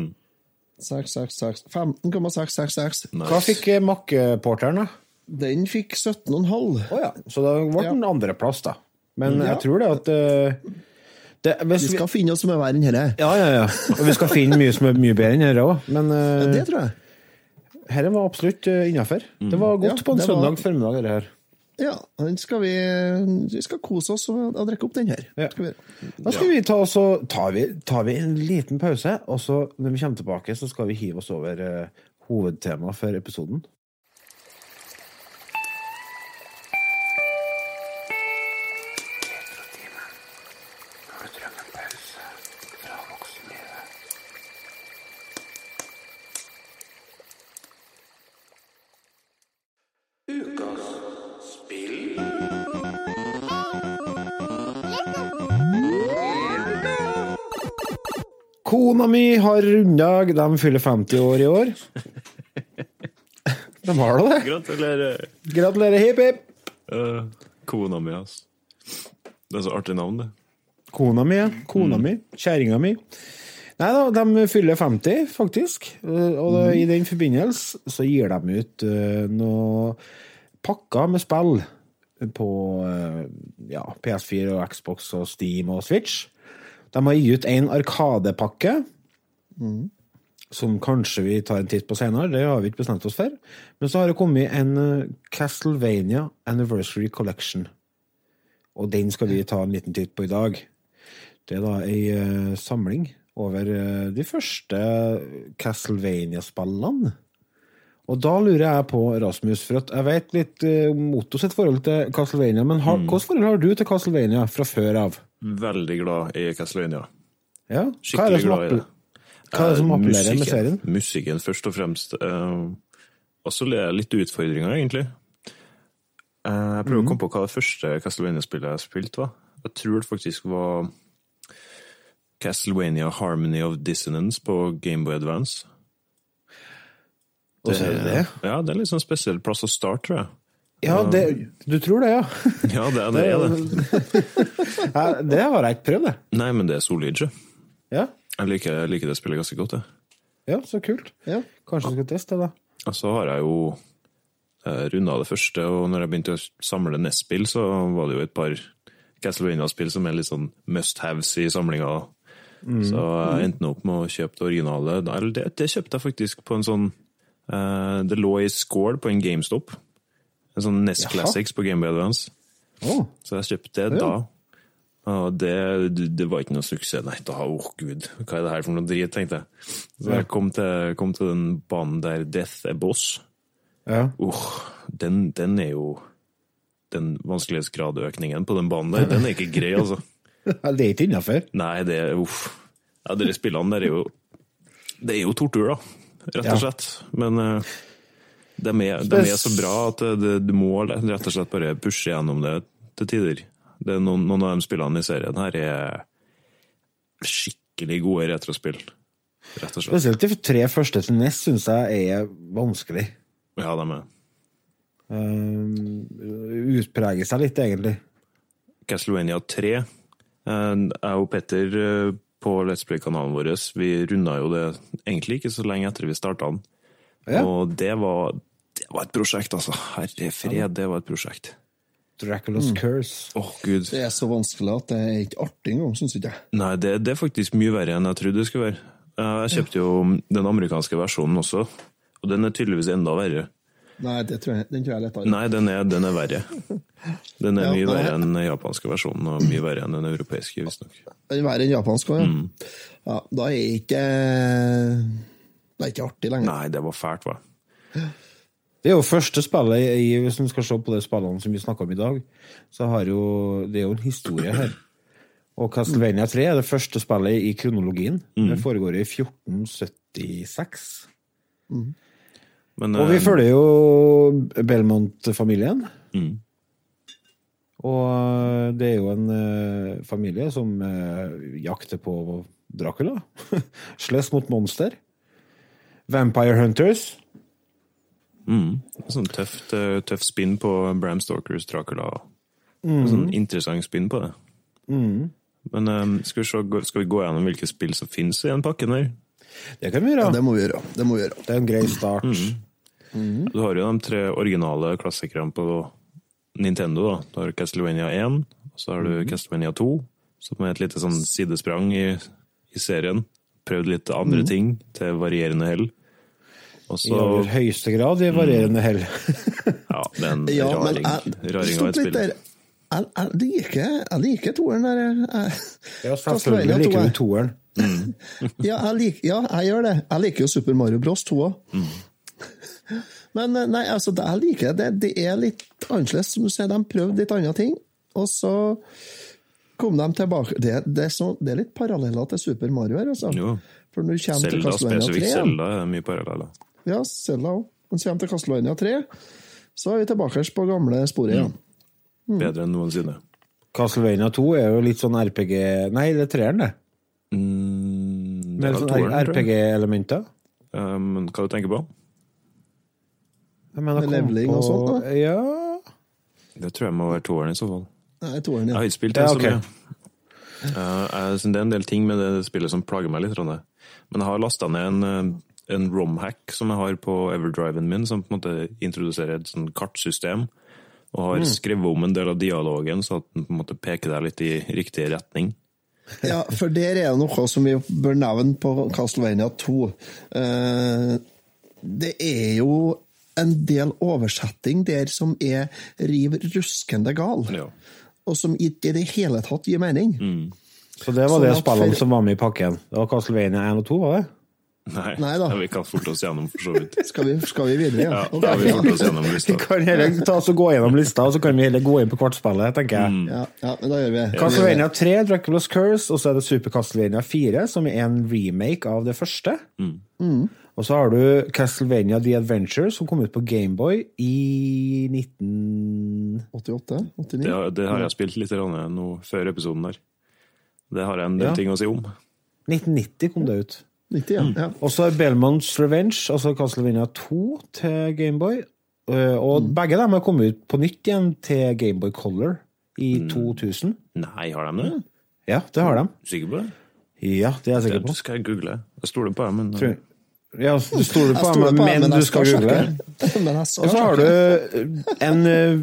666 15,666. Hva fikk eh, makkeporteren, da? Den fikk 17,5. Oh, ja, så da ble Ja. den andreplass, da. Men Ja. jeg tror det at uh, det, hvis Vi skal finne oss som er verre enn dette. Ja, ja, ja. Og vi skal finne mye som er mye bedre enn dette òg. Men Ja, uh, det tror jeg. dette var absolutt uh, innafor. Det var godt Ja, på en søndag var- formiddag, dette her. Ja, den skal vi, vi skal kose oss og, og drikke opp den her. Ja. Skal vi. Da skal vi ta og så tar vi, tar vi en liten pause, og så når vi kommer tilbake, så skal vi hive oss over uh, hovedtemaet for episoden. Kona mi har runddag. de fyller 50 år i år. De har da det. Gratulerer. Gratulerer, hipp hipp. Uh, kona mi, altså. Det er så artig navn, det. Kona mi, ja. Kona mi. Kjerringa mi. Nei da, de fyller 50, faktisk. Eh, Og da, i den forbindelse så gir de ut uh, noe pakker med spill på uh, ja, PS4 og Xbox og Steam og Switch. De har gitt ut en Arkadepakke, som kanskje vi tar en titt på senere. Det har vi ikke bestemt oss for. Men så har det kommet en eh, Castlevania Anniversary Collection. Og den skal vi ta en liten titt på i dag. Det er da ei eh, samling over eh, de første Castlevania-spillene. Og da lurer jeg på, Rasmus, for at jeg vet litt om Otto sitt forhold til Castlevania, men har, hvilket forhold har du til Castlevania fra før av? Veldig glad i Castlevania. Ja? Skikkelig som, glad i det. hva er det som Eh, appellerer med musikken. serien? Musikken, først og fremst. Uh, og så litt utfordringer, egentlig. Eh, jeg prøver å komme på hva det første Castlevania-spillet jeg spilte, var. Jeg tror det faktisk var Castlevania Harmony of Dissonance på Gameboy Advance. Det det? Ja, det er litt sånn spesiell plass å starte, tror jeg. Ja, det, du tror det, ja? Ja, det, det er det. ja det har jeg ikke prøvd, det. Nei, men det er solid, ikke? Ja, Jeg liker, jeg liker det spillet ganske godt, jeg. ja så kult. Ja. Kanskje du skal teste det, da. Og så har jeg jo eh, runda det første, og når jeg begynte å samle NES-spill, så var det jo et par Castlevania-spill som er litt sånn must haves i samlinga. Så jeg endte opp med å kjøpe det originale. Eller det, det kjøpte jeg faktisk på en sånn eh, Det lå i skål på en GameStop. En sånn NES Jaha. Classics på Game Boy Advance. Oh. Så jeg kjøpte det Ja. da. Og det, det var ikke noe suksess. Nei, da, åh gud, hva er det her for noe drit, tenkte jeg. Så jeg kom til, kom til den banen der Death er boss. ja. Uh, den, den er jo Den vanskelighetsgradøkningen på den banen der, den er ikke grei, altså. Det er ikke innafor. Nei, det er uff. Ja, dere spillene der er jo Det er jo tortur, da. Rett og slett. Men uh, de, er, de er så bra at det, du må rett og slett bare pushe gjennom det til tider. Det noen, noen av de spillene i serien her er skikkelig gode retrospill. Rett og slett. Spesielt de tre første til NES syns jeg er vanskelig. Ja, de er. uh, utpreger seg litt, egentlig. Castlevania 3. Eh, Jeg og Petter eh, på Let's Play-kanalen vår vi runda jo det egentlig ikke så lenge etter vi starta den. Ja. Og det var, det var et prosjekt, altså. Herre fred, det var et prosjekt. Dracula's Curse. Åh, gud. Det er så vanskelig at det er ikke artig engang, syns ikke jeg. Nei, det, det er faktisk mye verre enn jeg trodde det skulle være. Eh, Jeg kjøpte jo den amerikanske versjonen også, og den er tydeligvis enda verre. Nei, det tror jeg, den tror jeg er lettere. Nei, den er, den er verre. Den er Ja, mye nei. verre enn den japanske versjonen, og mye verre enn den europeiske, visstnok. Den er verre enn japansk òg, ja. Mm. ja. Da er ikke Det er ikke artig lenger. Nei, det var fælt, hva. Det er jo første spillet i, Hvis man skal se på de spillene som vi snakka om i dag, så har jo Det er jo en historie her. Og Castlevania 3 er det første spillet i kronologien. Det foregår i 1476. Men Og vi eh, følger jo Belmont-familien. Mm. Og eh, det er jo en eh, familie som jakter på Dracula. Slåss mot monster. Vampire Hunters. mm, sånn tøft, eh, tøff spinn på Bram Stalkers Dracula. Sånn interessant spinn på det. Men um, skal, vi se, skal vi gå gjennom hvilke spill som finnes i den pakken her? Det kan vi gjøre. Ja, det må vi gjøre. Det må vi gjøre. Det er en grei start. Du har jo de tre originale klassikerne på Nintendo. da. Du har Castlevania 1, og så har du Castlevania 2, som er et lite sånn sidesprang i, i serien. Prøvd litt andre ting til varierende hell. Og I så aller høyeste grad i varierende hell. Ja, det er en Ja, men raring, jeg, raring av et spill. der. Jeg, jeg liker, jeg liker toeren der. Jeg, Ja, selvfølgelig liker du toeren. Ja, jeg lik, ja, jeg gjør det. Jeg liker jo Super Mario Bros 2 òg. Men eh, nei, altså, det jeg liker det. Det er litt annerledes, som du sier. De prøvde litt andre ting, og så kom de tilbake. Det, det, er, så, det er litt paralleller til Super Mario her, altså. Jo. For når du kommer til Castlevania 3 spesifikt Selda er mye paralleller. Ja, Zelda òg. Han kommer til Castlevania 3, så er vi tilbake på gamle sporet igjen. Bedre enn noensinne. Castlevania 2 er jo litt sånn RPG Nei, det er treeren, det. Mm, det er sånn. RPG-elementer. Eh, Men hva du tenker på? Jeg mener, kom og sånt, da? Ja Det tror jeg må være toeren i så fall. Nei, toeren, Jeg har ikke spilt Ja, det så mye. Uh, det er en del ting med det spillet som plager meg litt. Men jeg har lasta ned en, eh, en rom-hack som jeg har på Everdriven min, som på en måte introduserer et sånn kartsystem. Og har skrevet om en del av dialogen, så at den på en måte peker deg litt i riktig retning. Ja, for der er det noe som vi bør nevne på Castlevania 2. Eh, Det er jo en del oversetting der som er riv ruskende gal, Ja. og som ikke i det hele tatt gir mening. Så det var så det at spillene for- som var med i pakken. Det var Castlevania 1 og 2, var det? Nei, Nei da. vi kan forte oss gjennom, for så vidt. Skal vi, skal vi videre? Ja, Ok, da har vi ja. oss gjennom Vi kan heller ta oss og gå gjennom lista, og så kan vi heller gå inn på kvartspillet, tenker jeg. Ja, ja, men da gjør vi. Castlevania 3, Dracula's Curse, og så er det Super Castlevania 4, som er en remake av det første. Og så har du Castlevania The Adventure, som kom ut på Gameboy i 1988? 89? Det, har- det har jeg spilt litt nå før episoden her. Det har jeg en del Ja. ting å si om. 1990 kom det ut. 90, ja. ja. Og så Belmonts Revenge, altså Castlevania 2 til Gameboy. Og Og begge dem har kommet ut på nytt igjen til Gameboy Color i 2000. Nei, har de det? Ja, det har de. Sikker på det? Ja, det er jeg sikker Det på. skal jeg google. Jeg stoler på dem. men Tror- Ja, du stoler på dem, men, men du skal, skal google. Men jeg skal Og så har du en eh,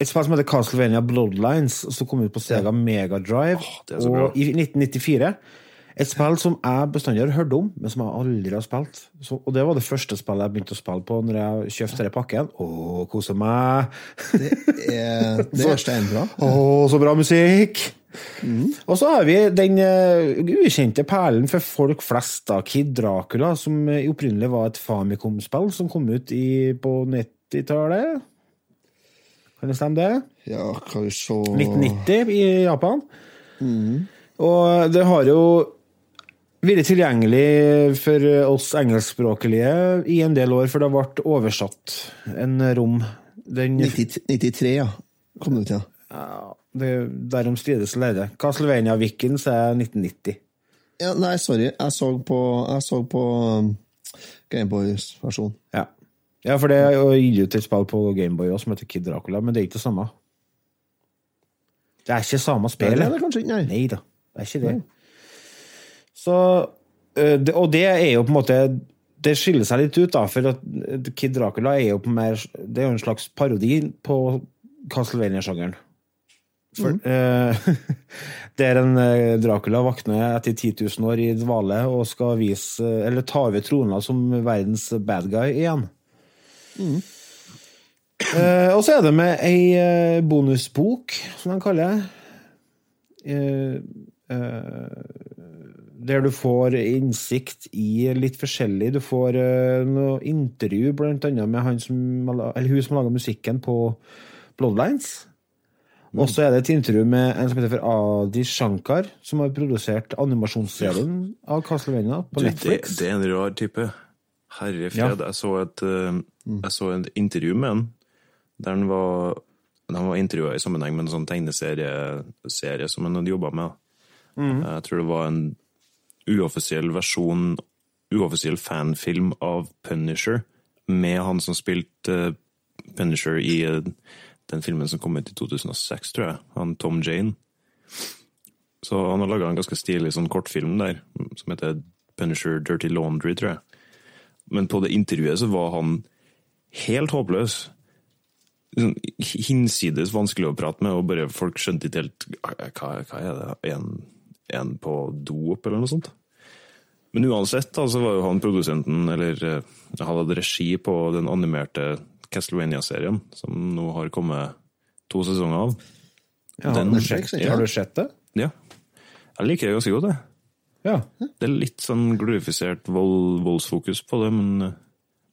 et spill som heter Castlevania Bloodlines, som kom ut på Sega Mega Drive det så bra. og i 1994. Et spill som jeg bestandig har hørt om, men som jeg aldri har spilt. Så, og det var det første spillet jeg begynte å spille på når jeg kjøpte denne pakken. Å, kose meg! Eh, Det er steinbra. Å, så bra musikk! Og så har vi den uh, ukjente perlen for folk flest, da, Kid Dracula, som uh, opprinnelig var et Famicom-spill som kom ut i, på 90-tallet. Kan det stemme, det? Ja, kan vi se 1990 i Japan. Og det har jo vært tilgjengelig for oss engelskspråklige i en del år, for det ble oversatt en rom. Den 90, 93, ja. Kom det ut, ja. Ja, det, derom strides lærde. Castlevania Vikings er 1990. ja. Nei, sorry. Jeg så på, jeg så på um, Gameboys versjon. Ja. ja, for det er gitt ut et spill på Gameboy også, som heter Kid Dracula, men det er ikke det samme. Det er ikke samme Det spillet. er det kanskje ikke, nei. Nei da, det er ikke det. Så, det- og det er jo på en måte Det skiller seg litt ut, da, for at Kid Dracula er jo på mer Det er jo en slags parodi på Castlevania-sjangeren. For, øh, Der en Dracula våkner etter 10 000 år i dvale og skal vise Eller ta over trona som verdens bad guy igjen. Eh, og så er det med ei eh, bonusbok, som de kaller det. Eh, eh, der du får innsikt i litt forskjellig. Du får uh, noe intervju blant annet med han som, eller hun som laga musikken på Bloodlines. Og så er det et intervju med en som heter for Adi Shankar, som har produsert animasjonsserien av Castlevania på Du, Netflix. det er en rar type. Herre fred. Jeg, så et, eh, jeg så et intervju med han, der han var de var intervjua i sammenheng med en sånn tegneserie serie som han hadde jobba med. Jeg tror det var en uoffisiell versjon, uoffisiell fanfilm av Punisher, med han som spilte eh, Punisher i eh, den filmen som kom ut i 2006, tror jeg. Han Tom Jane. Så han har laga en ganske stilig sånn kortfilm der, som heter Punisher Dirty Laundry, tror jeg. Men på det intervjuet så var han helt håpløs. Sånn hinsides vanskelig å prate med, og bare folk skjønte ikke helt hva, hva er det, en, en på dop, eller noe sånt? Men uansett, da, så var jo han produsenten, eller eh, han hadde regi på den animerte Castlevania-serien, som nå har kommet to sesonger av. Ja, den- har, du sett, ja. har du sett det? Ja. Jeg liker det ganske godt, det. Ja. Det er litt sånn glorifisert vold, voldsfokus på det, men eh,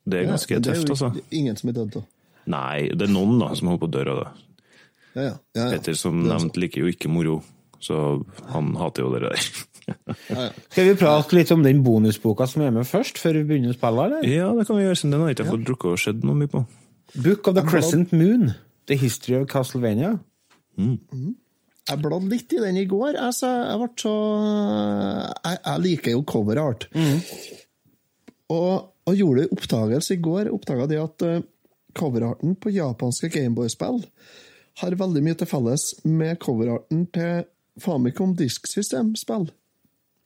det er ganske Ja, det er tøft, altså. Ingen som er dødd, da. Nei, det er noen da som holder på å dø av det. Ja, ja. ja, ja. Petter som er nevnt liker jo ikke moro, så han hater jo det der. Skal vi prate litt om den bonusboka som er med først, før vi begynner å spille, eller? ja, det kan vi gjøre, siden den har ikke jeg fått drukket og sett noe mye på. Book of the Crescent Moon. The History of Castlevania. Jeg bladde litt i den i går. Altså, jeg ble så Jeg, jeg liker jo cover art. Og, og gjorde en oppdagelse i går. Oppdaga det at uh, coverarten på japanske Gameboy-spill har veldig mye til felles med coverarten til Famicom Disk System-spill.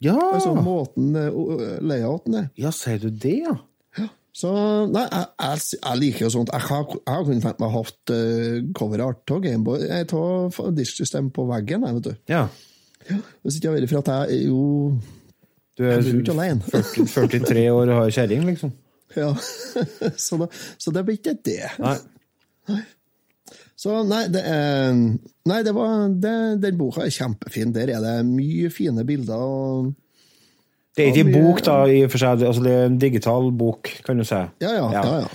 Ja! Altså måten uh, layouten er. ja, sier du det, ja? Ja. Så nei, jeg, jeg, jeg liker jo sånt. Jeg har, jeg har tenkt meg å ha hatt uh, coverart av Gameboy, Jeg tar disksystem på veggen, jeg, vet du. Ja. Hvis ikke jeg hadde vært for at jeg er jo Du er Jeg ikke alene. 40, 43 år og har kjerring, liksom. Ja. så, da, så det blir ikke det. Nei. Så nei, det er Nei, det var, det, den boka er kjempefin. Der er det mye fine bilder. og Det er ikke en bok, da, i og for seg. Altså, det er en digital bok, kan du si. Ja, ja. ja, ja.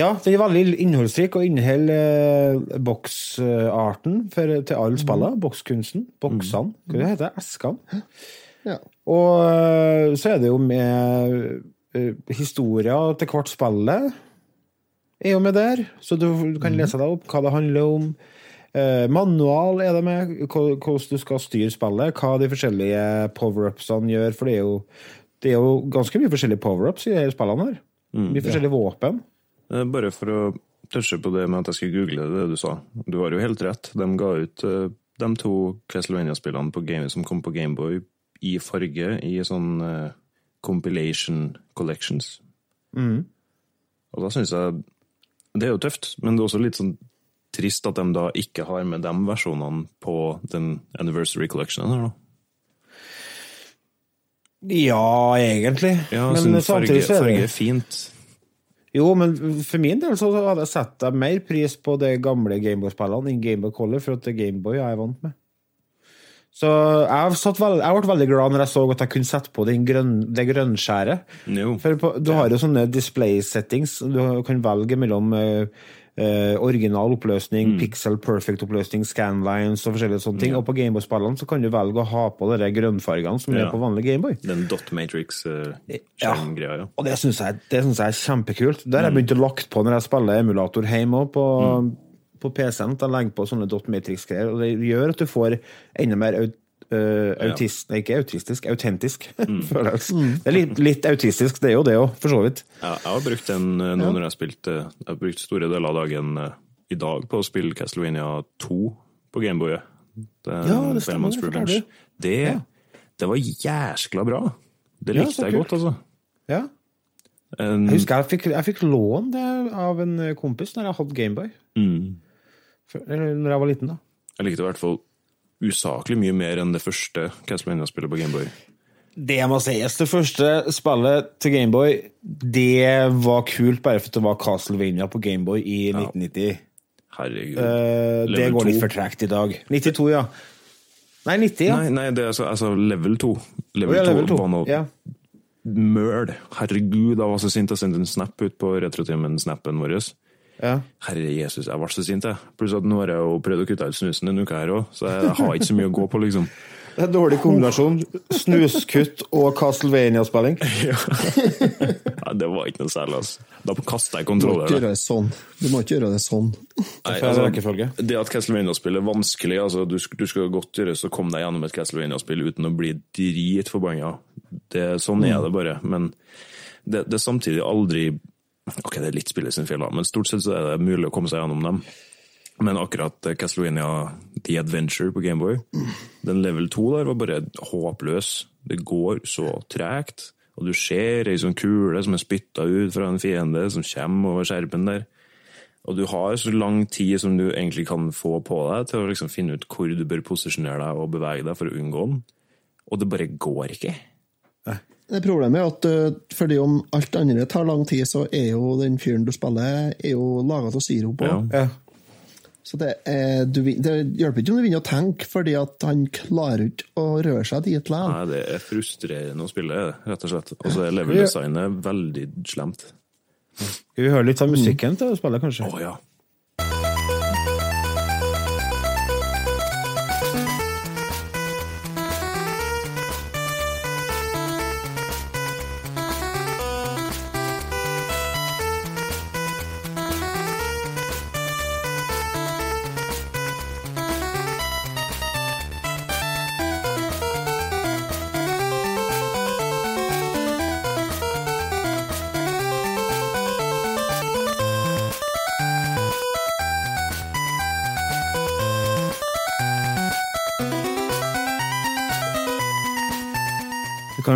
Ja, den er veldig innholdsrik og inneholder eh, boksarten til alle spillene. Bokskunsten. Boksene. Hva det heter det? Eskene. ja. Og eh, så er det jo med eh, historier til hvert spillet er jo med der, så du, du kan lese deg opp hva det handler om. Eh, manual er det med, hvordan du skal styre spillet, hva de forskjellige power-upsene gjør, for det er jo, det er jo ganske mye forskjellige power-ups i de spillene her. Mye forskjellige våpen. Eh, Bare for å touche på det med at jeg skulle google det du sa. Du har jo helt rett. De ga ut eh, de to Castlevania-spillene på game, som kom på Gameboy i farge, i sånn uh, compilation collections. Og da syns jeg Det er jo tøft, men det er også litt sånn trist at de da ikke har med de versjonene på den anniversary collectionen her, da. Ja, egentlig. Ja, men sånn samtidig så er farge er fint. Jo, men for min del så hadde jeg satt mer pris på de gamle Gameboy-spillene enn Gameboy Color, for at det er Gameboy jeg er vant med. Så jeg, satt veld, jeg ble veldig glad når jeg så at jeg kunne sette på den grønn, det grønnskjæret. No. For på, du har jo sånne display settings. Du kan velge mellom uh, uh, original oppløsning, pixel perfect oppløsning, scanlines og forskjellige sånne ting. Og på Gameboy-spillene så kan du velge å ha på de grønnfargene som Ja. er på vanlig Gameboy. Den dot matrix-skjermgreia, ja. Og det syns jeg, jeg er kjempekult. Det har jeg begynt å lagt på når jeg spiller emulator hjemme òg, på, PC-en. til å legger på sånne dot matrix-greier, og det gjør at du får enda mer aut, uh, autist, nei, ikke autistisk, autentisk følelse. Det er litt, litt autistisk, det er jo det òg, for så vidt. Ja, jeg har brukt den eh, nå når jeg spilte Jeg har brukt store deler av dagen eh, i dag på å spille Castlevania 2 på Gameboy. Det, Ja, det stemmer, det. Det, Ja. det var jæskla bra. Det likte jeg godt, altså. Ja. En, Jeg husker jeg fikk, jeg fikk lån det av en kompis når jeg hadde Gameboy. mm, Eller når jeg var liten, da. jeg likte i hvert fall usaklig mye mer enn det første Castlevania-spillet på Gameboy. Det må sies. Det første spillet til Gameboy, det var kult bare for det var Castlevania på Gameboy i 1990. Herregud. Uh, det går går litt to. for tregt i dag. 92, ja. Nei, 90, ja. Nei, nei, det er altså, altså level 2. Level, oh, ja, level to. var noe Ja. møl. Herregud, jeg var så sint jeg sendte en snap ut på Retrotimen-snappen vår. Ja. Herre Jesus, jeg ble så sint, jeg. Pluss at nå har jeg jo prøvd å kutte ut snusen en uke her òg, så jeg, har ikke så mye å gå på, liksom. Det er en dårlig kombinasjon. Snuskutt og Castlevania-spilling. Nei, det var ikke noe særlig, altså. Da kasta jeg Du må ikke gjøre det sånn. Du må ikke gjøre det sånn. Nei, altså, det at Castlevania-spill er vanskelig altså, du, du skal godt gjøres å komme deg gjennom et Castlevania-spill uten å bli dritforbanna. Det- Sånn er det bare. Men det, det er samtidig aldri Ok, det er litt spill i sin fjell, men stort sett så er det mulig å komme seg gjennom dem. Men akkurat eh, Castlevania The Adventure på Gameboy, den level 2 der var bare håpløs. Det går så tregt, og du ser ei sånn kule som er spytta ut fra en fiende som kommer over skjermen der. Og du har så lang tid som du egentlig kan få på deg til å liksom finne ut hvor du bør posisjonere deg og bevege deg for å unngå den. Og det bare går ikke. Det Problemet er at eh, fordi om alt andre tar lang tid, så er jo den fyren du spiller, er jo laga av sirup. Ja. også. Ja. Så det, er, du, det hjelper ikke om du begynner å tenke, fordi at han klarer ikke å røre seg dit likevel. Nei, det er frustrerende å spille, rett og slett. Og så er level-designet veldig slemt. Skal vi høre litt av musikken til spillet, kanskje? Å ja.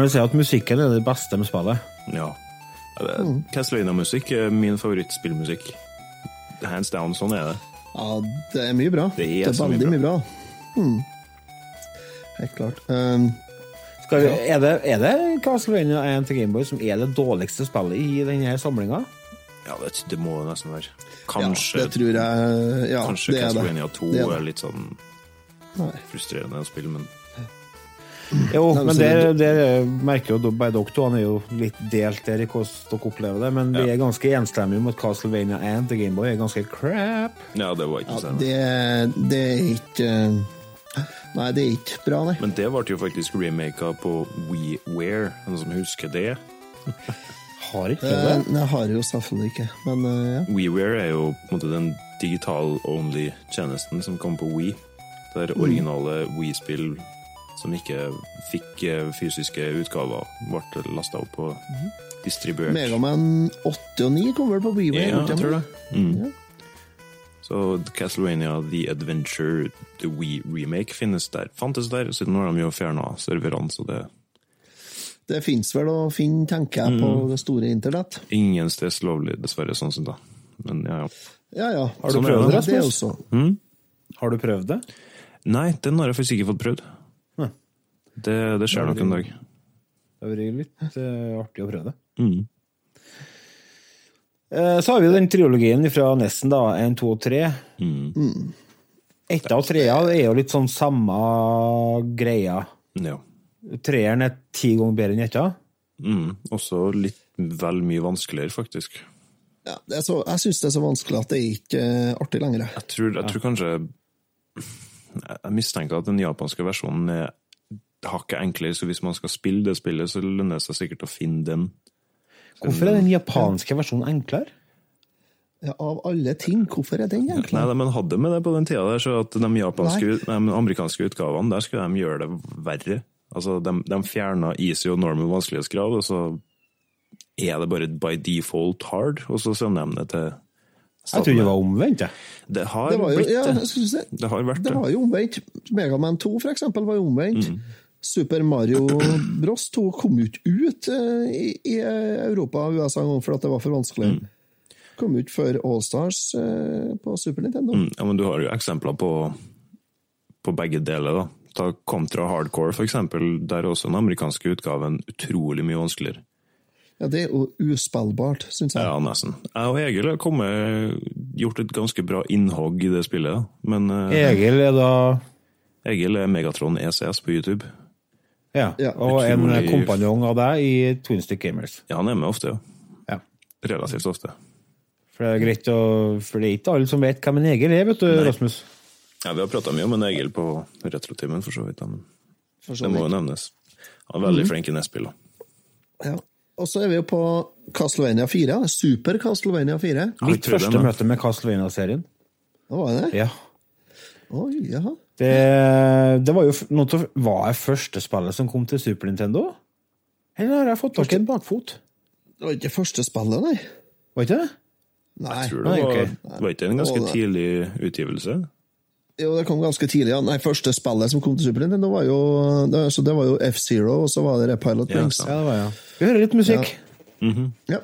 Jo si at musikken er det beste med spillet. ja. Castlevania-musikk er min favorittspillmusikk. Hands down, sånn er det. Ja, det er mye bra. Det er det mye veldig bra. mye bra. Mm. Helt klart. Um, Skal vi, er, det, er det Castlevania 1 til Gameboy som er det dårligste spillet i denne samlinga? Ja, det, det må det nesten være. ja, Kanskje, det tror jeg Ja, kanskje det er det. Castlevania 2 Det er, er litt sånn frustrerende å spille, men Jo, men det, det- merker jo bare dere to. Han er jo litt delt der i hvordan dere opplever det. Men vi Ja. er ganske enstemmige om at Castlevania 1 til Gameboy er ganske crap. ja, det var ikke Ja, det, det er ikke Nei, det er ikke bra, nei. Men det ble jo faktisk remaka på WeWare, noen som husker det? Har ikke Eh, det. Det har jeg jo selvfølgelig ikke, men eh, ja. WeWare er jo på en måte den digital-only-tjenesten som kom på We. Der Mm. originale We-spill som ikke fikk eh, fysiske utgaver, ble lasta opp og distribuert. Megaman 8 og 9 kom vel på WeWare? Ja, jeg tror det. Mm. Ja. Så Castlevania The Adventure The We Remake finnes der. Fantes der, siden nå har de jo fjerna serverne, så det Det fins vel å finne, tenker jeg, Mm. på det store internett. ingen stress lovlig, dessverre, sånn sett, da. Men ja, ja. Ja, ja. Har du Sånn prøvd det, det. Det mm? Har du prøvd det? Nei, den har jeg faktisk ikke fått prøvd. Det, det skjer nok en dag. Det har vært litt uh, artig å prøve det. Mm. Uh, så har vi jo den triologien fra Nesten, da. 1, 2 og tre. Mm. Etta og trea er jo litt sånn samme greia. Ja. Treeren er ti ganger bedre enn etta. Mm. Også litt vel mye vanskeligere, faktisk. Ja, det er så, jeg syns det er så vanskelig at det er ikke uh, artig lenger. Jeg tror, jeg tror kanskje Jeg mistenker at den japanske versjonen er hakket enklere, så hvis man skal spille det spillet, så lønner det seg sikkert å finne den. Hvorfor er den japanske versjonen enklere? Ja, av alle ting, hvorfor er den enklere? Nei, men hadde med det på den tida der, så at de japanske, de amerikanske utgavene, der skulle de gjøre det verre. Altså, de, de fjerna easy og normal vanskelighetsgrad, og så er det bare by default hard, og så sender de det til Jeg trodde det var omvendt, jeg. Det har Det jo, blitt ja, jeg det. si, Det har vært det det. var jo omvendt. Megaman 2, for eksempel, var jo omvendt. Mm. Super Mario Bros 2 kom jo ikke ut eh, i, i Europa og USA en gang fordi det var for vanskelig. Kom ut før Allstars eh, på Super Nintendo. Mm, Ja, men du har jo eksempler på, på begge deler, da. Ta Contra Hardcore, for eksempel. Der er også den amerikanske utgaven utrolig mye vanskeligere. Ja, det er jo uspillbart, syns jeg. Ja, nesten. Jeg og Egil har kommet, gjort et ganske bra innhogg i det spillet. Men eh, Egil er da Egil er Megatron ECS på YouTube. Ja, og en utrolig- kompanjong av deg i Twin Stick Gamers. Ja, han er med ofte, ja. Ja. Relativt ofte. For det er greit å For det er ikke alle som vet hvem en Egil er, vet du, Rasmus. Ja, Vi har prata mye om en Egil på retrotimen, for så vidt. Men så vidt. det må jo nevnes. Han er veldig flink i nettspill. Ja. Og så er vi jo på Castlevania 4. Super Castlevania 4. Mitt første møte med Castlevania-serien. Det var det? Ja. Oi, jaha. Det, det var jo noe til, Var det første spillet som kom til Super Nintendo? Eller har jeg fått tak i en bakfot? Det var ikke første spillet, nei. Var ikke det? Nei. Jeg tror Nei, det var, okay. var ikke en ganske tidlig utgivelse? Jo, det kom ganske tidlig. Ja. Nei, første spillet som kom til Super Nintendo, var jo, det, så det var jo F-Zero, og så var det Pilot Ja, Wings. sant. Ja, det var ja. Vi hører litt musikk. Ja. Jeg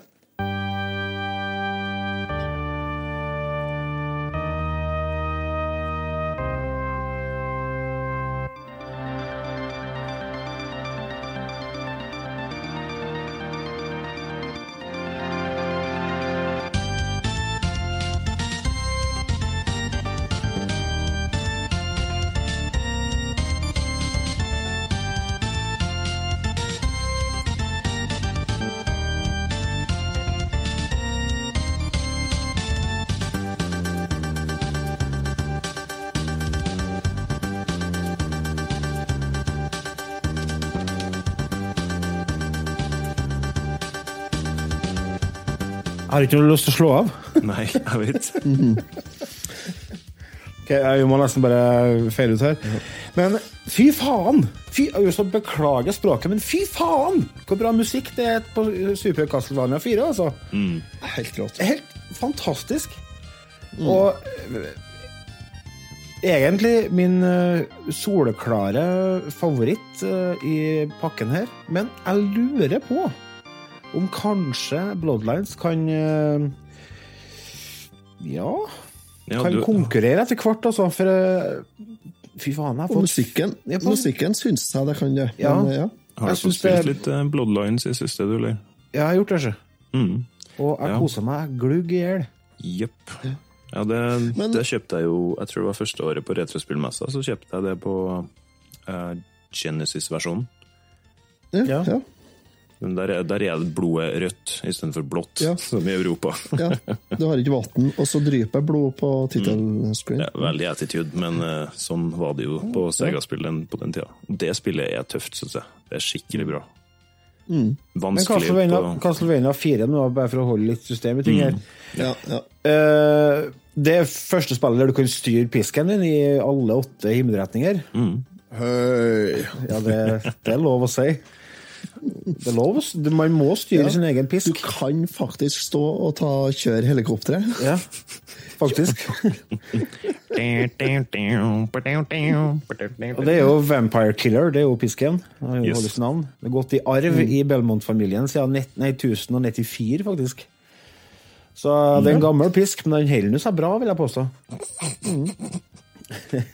har ikke noe lyst til å slå av. Nei, jeg vet. Ok, Vi må nesten bare feire ut her. Men fy faen! Fy, jeg så beklage språket, men fy faen! Hvor bra musikk det er på Super Castlevania 4. altså. Helt rått. Helt fantastisk. Og eh, egentlig min eh, soleklare favoritt eh, i pakken her. Men jeg lurer på om kanskje Bloodlines kan eh, Ja, Ja, kan du, konkurrere etter hvert, altså. For eh, fy faen, jeg har fått musikken, Jeg musikken syns jeg det kan gjøre. Ja. Men, ja. har du fått spilt det- litt eh, Bloodlines i siste, du, eller? Jeg har gjort det, sjø. Mm. Og jeg Ja. koser meg glugg i hjel. Jepp. Ja, det, Men- det kjøpte jeg jo Jeg tror det var første året på Retrospillmessa, så kjøpte jeg det på uh, Genesis-versjonen. Ja, Ja. Men der er, der er det blodet rødt istedenfor blått, Ja. som i Europa. ja. Du har ikke vann, og så dryper blod på tittelscreen. Ja, veldig attitude, men uh, sånn var det jo på Sega-spillet på den tida. Det spillet er tøft, syns jeg. Det er skikkelig bra. Mm. Men Vanskelig Men Castlevania 4, nå, bare for å holde litt system i ting her Ja, ja. Uh, Det er første spillet der du kan styre pisken din i alle åtte himmelretninger. mm. Høy. Ja, det, det er lov å si. Det er lov Man må styre Ja. sin egen pisk. Du kan faktisk stå og ta, kjøre helikopteret. Ja, faktisk. Og det er jo Vampire Killer, det er jo pisken. Det har jo Yes. navn. Det har gått i arv i Belmont-familien siden net- 1094, faktisk. Så det er en gammel pisk, men den holder seg bra, vil jeg påstå.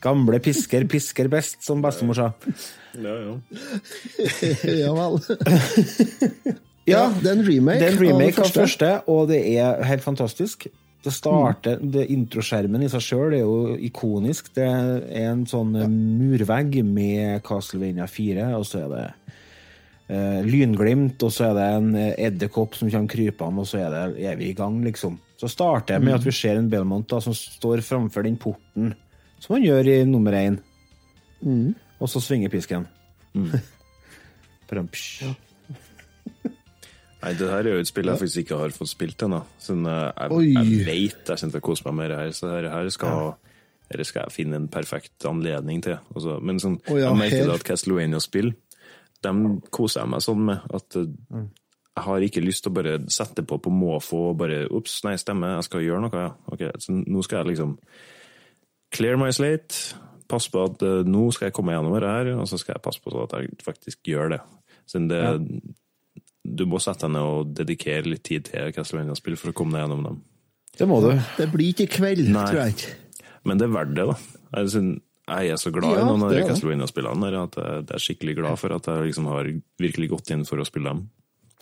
Gamle pisker pisker best, som bestemor sa. Ja, ja. ja vel. Ja, Ja, det er en remake, Det er en remake av det første, og det er helt fantastisk. Det starter, det Introskjermen i seg sjøl er jo ikonisk. Det er en sånn murvegg med Castlevania 4, og så er det uh, lynglimt, og så er det en eh, edderkopp som kommer krypende, og så er, det, er vi i gang, liksom. Så starter jeg med at vi ser en Belmont da, som står framfor den porten, som han gjør i nummer én. Og så svinger pisken. Prømpsj. Nei, det her er jo et spill jeg faktisk ikke har fått spilt ennå. Sånn, eh, jeg, Oi. jeg vet jeg kommer til å kose meg med det her, så her, her, skal, her skal jeg finne en perfekt anledning til. Også, men sånn, oh, ja, jeg merker at Castlevania-spill, dem koser jeg meg sånn med. At mm jeg har ikke lyst til å bare sette på på måfå og bare Ops, nei, stemmer, jeg skal gjøre noe, ja. Okay, så nå skal jeg liksom clear my slate, Pass på at uh, nå skal jeg komme gjennom det her, og så skal jeg passe på at jeg faktisk gjør det. Siden det Du må sette deg ned og dedikere litt tid til Castlevania-spill for å komme deg gjennom dem. Det må du. Det blir ikke kveld, Nei. tror jeg ikke. Men det er verdt det, da. Jeg, synes, jeg er så glad Ja, i noen av de er. Castlevania-spillene at jeg er skikkelig glad for at jeg liksom har virkelig gått inn for å spille dem.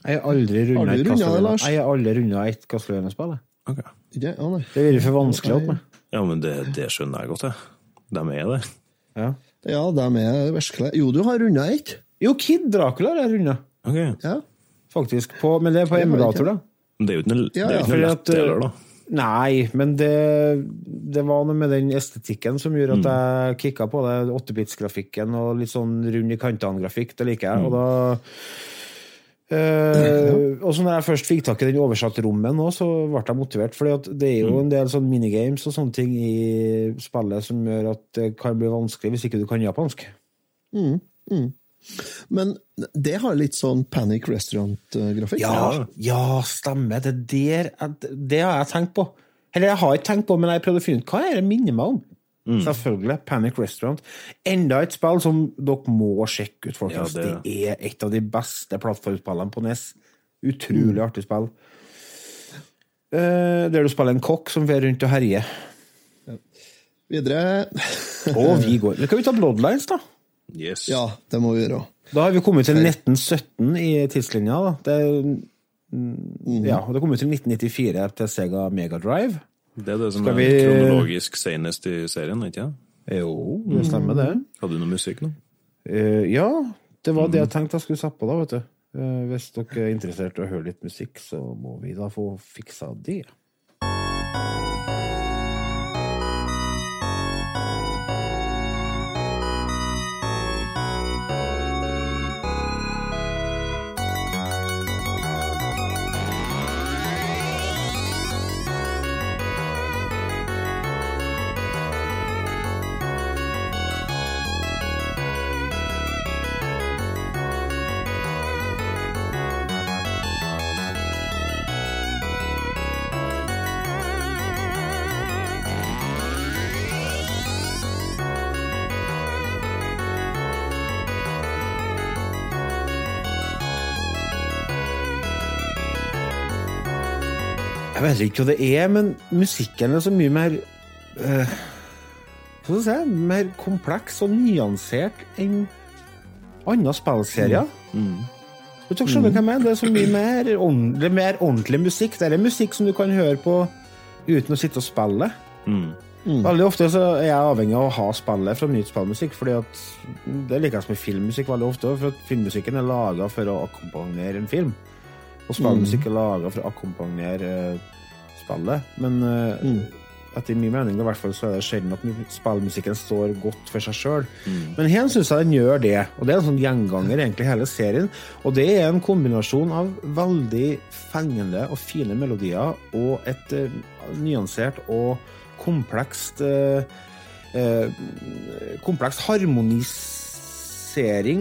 Jeg har aldri runda et Castlevania. Lars? Jeg har aldri runda et Castlevania-spill. Okay. Det. Det blir for vanskelig opp med. Ja, men det, det skjønner jeg godt, jeg. De er det. Ja. Ja, de er virkelig Jo, du har runda ett. Jo, Kid Dracula har jeg runda, Ok. Ja. faktisk. På, men det er på emulator, da. Men det er jo ikke noe, Ja, ja. noe lett deler, da. Nei, men det, det var noe med den estetikken som gjorde at Mm. jeg kicka på det. 8-bits-grafikken og litt sånn rund i kantene-grafikk. Det liker jeg. Og da eh, Og så når jeg først fikk tak i den oversatte rommet nå, så ble jeg motivert. For det er Mm. jo en del sånn minigames og sånne ting i spillet som gjør at det kan bli vanskelig hvis ikke du kan japansk. Men det har litt sånn Panic Restaurant-grafikk. Ja, ja, stemmer. Det der Det har jeg tenkt på. Eller jeg har ikke tenkt på, men jeg prøvde å finne ut hva er det minner meg om. Selvfølgelig. Panic Restaurant. Enda et spill som dere må sjekke ut, folkens. Ja, det... det- er et av de beste plattformspillene på NES. Utrolig artig spill. Eh, der du spiller en kokk som fer rundt og herjer. Videre Og vi går Kan vi ta Bloodlines, da? Yes. Ja, det må vi gjøre. Da har vi kommet til 1917 i tidslinja. da. Det, mm. ja, og det kom ut til 1994 til Sega Mega Drive. Det er det som Skal er kronologisk senest i serien, ikke sant? Jo, det stemmer, det. Hadde du noe musikk nå? Eh, ja, det var det jeg tenkte jeg skulle sette på, da, vet du. Eh, hvis dere er interessert i å høre litt musikk, så må vi da få fiksa det. Vet ikke hva det er, men musikken er så mye mer uh, Hva skal jeg si? Mer kompleks og nyansert enn andre spillserier. Du tok skjønner hva jeg mener? Det er så mye mer, ordentlig, er mer ordentlig musikk. Det er musikk som du kan høre på uten å sitte og spille. Veldig ofte så er jeg avhengig av å ha spillet fra nytt spillmusikk, fordi at det er som med filmmusikk veldig ofte, for at filmmusikken er laga for å akkompagnere en film. Og spillmusikk er laga for å akkompagnere eh, spillet. Men mm. etter min mening i hvert fall, så er det sjelden at mu- spillmusikken står godt for seg sjøl. Men her syns jeg den gjør det, og det er en sånn gjenganger egentlig hele serien. Og det er en kombinasjon av veldig fengende og fine melodier og et uh, nyansert og komplekst uh, uh, Komplekst harmonisering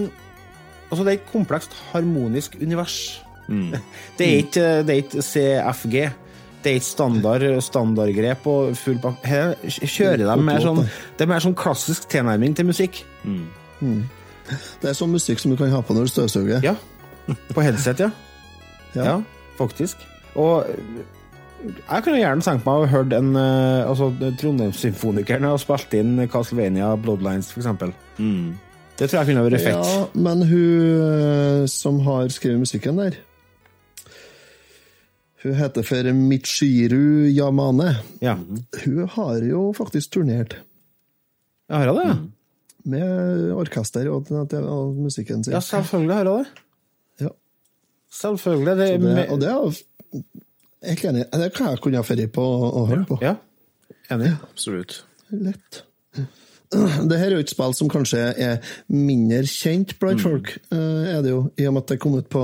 Altså, det er et komplekst harmonisk univers. Det er ikke, det er ikke CFG. Det er ikke standard, standardgrep og full pakke. Her kjører de mer sånn Det er mer sånn klassisk tilnærming til musikk. Det er sånn musikk som du kan ha på når du støvsuger. Ja. På headset, ja. Ja. Ja, faktisk. Og jeg kunne gjerne tenkt meg å hørt en eh, altså, Trondheimssymfonikeren og spilt inn Castlevania Bloodlines, for eksempel. Det tror jeg kunne vært fett. Ja, men hun eh, som har skrevet musikken der Hun heter for Michiru Yamane. Ja. Hun har jo faktisk turnert Jeg har det, ja. med orkester og, og musikken sin. Ja, selvfølgelig har hun det. Ja. Selvfølgelig. Det, Det, med- og det er helt enig. Det kan jeg kunne ha ferie på og høre på. Ja, enig. Absolutt. Lett. Det her er jo et spill som kanskje er mindre kjent blant folk, eh, er det jo, i og med at det kom ut på,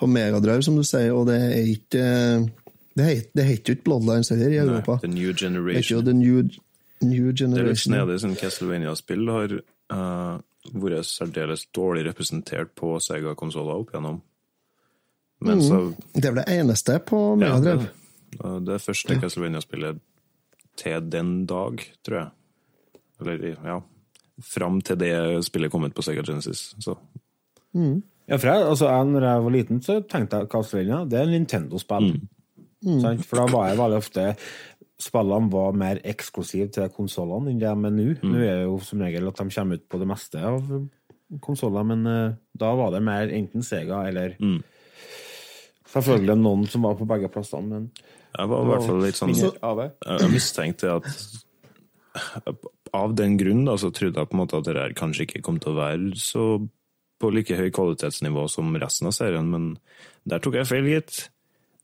på Megadrive, som du sier, og det er ikke eh, Det het- det heter jo ikke Bloodlines heller i Nei, Europa. The New Det Generation. The New, New Det er litt snedig, siden Castlevania-spill har uh, vært særdeles dårlig representert på Sega-konsoller opp igjennom. Men så Det er vel det eneste på ja, det, Drive. det første Castlevania-spillet til den dag, tror jeg. Eller, ja Fram til det spillet kom ut på Sega Genesis. Så Ja, for jeg, altså, jeg, når jeg var liten, så tenkte jeg Castlevania det er Nintendo-spill. Sant? For da var jeg veldig ofte Spillene var mer eksklusive til konsollene enn de er nå. Nå er det jo som regel at de kommer ut på det meste av konsoller, men uh, da var det mer enten Sega eller Selvfølgelig noen som var på begge plassene, men jeg var i hvert fall litt sånn. Jeg mistenkte at av den grunn da, så trodde jeg på en måte at det her kanskje ikke kom til å være så på like høy kvalitetsnivå som resten av serien, men der tok jeg feil, gitt.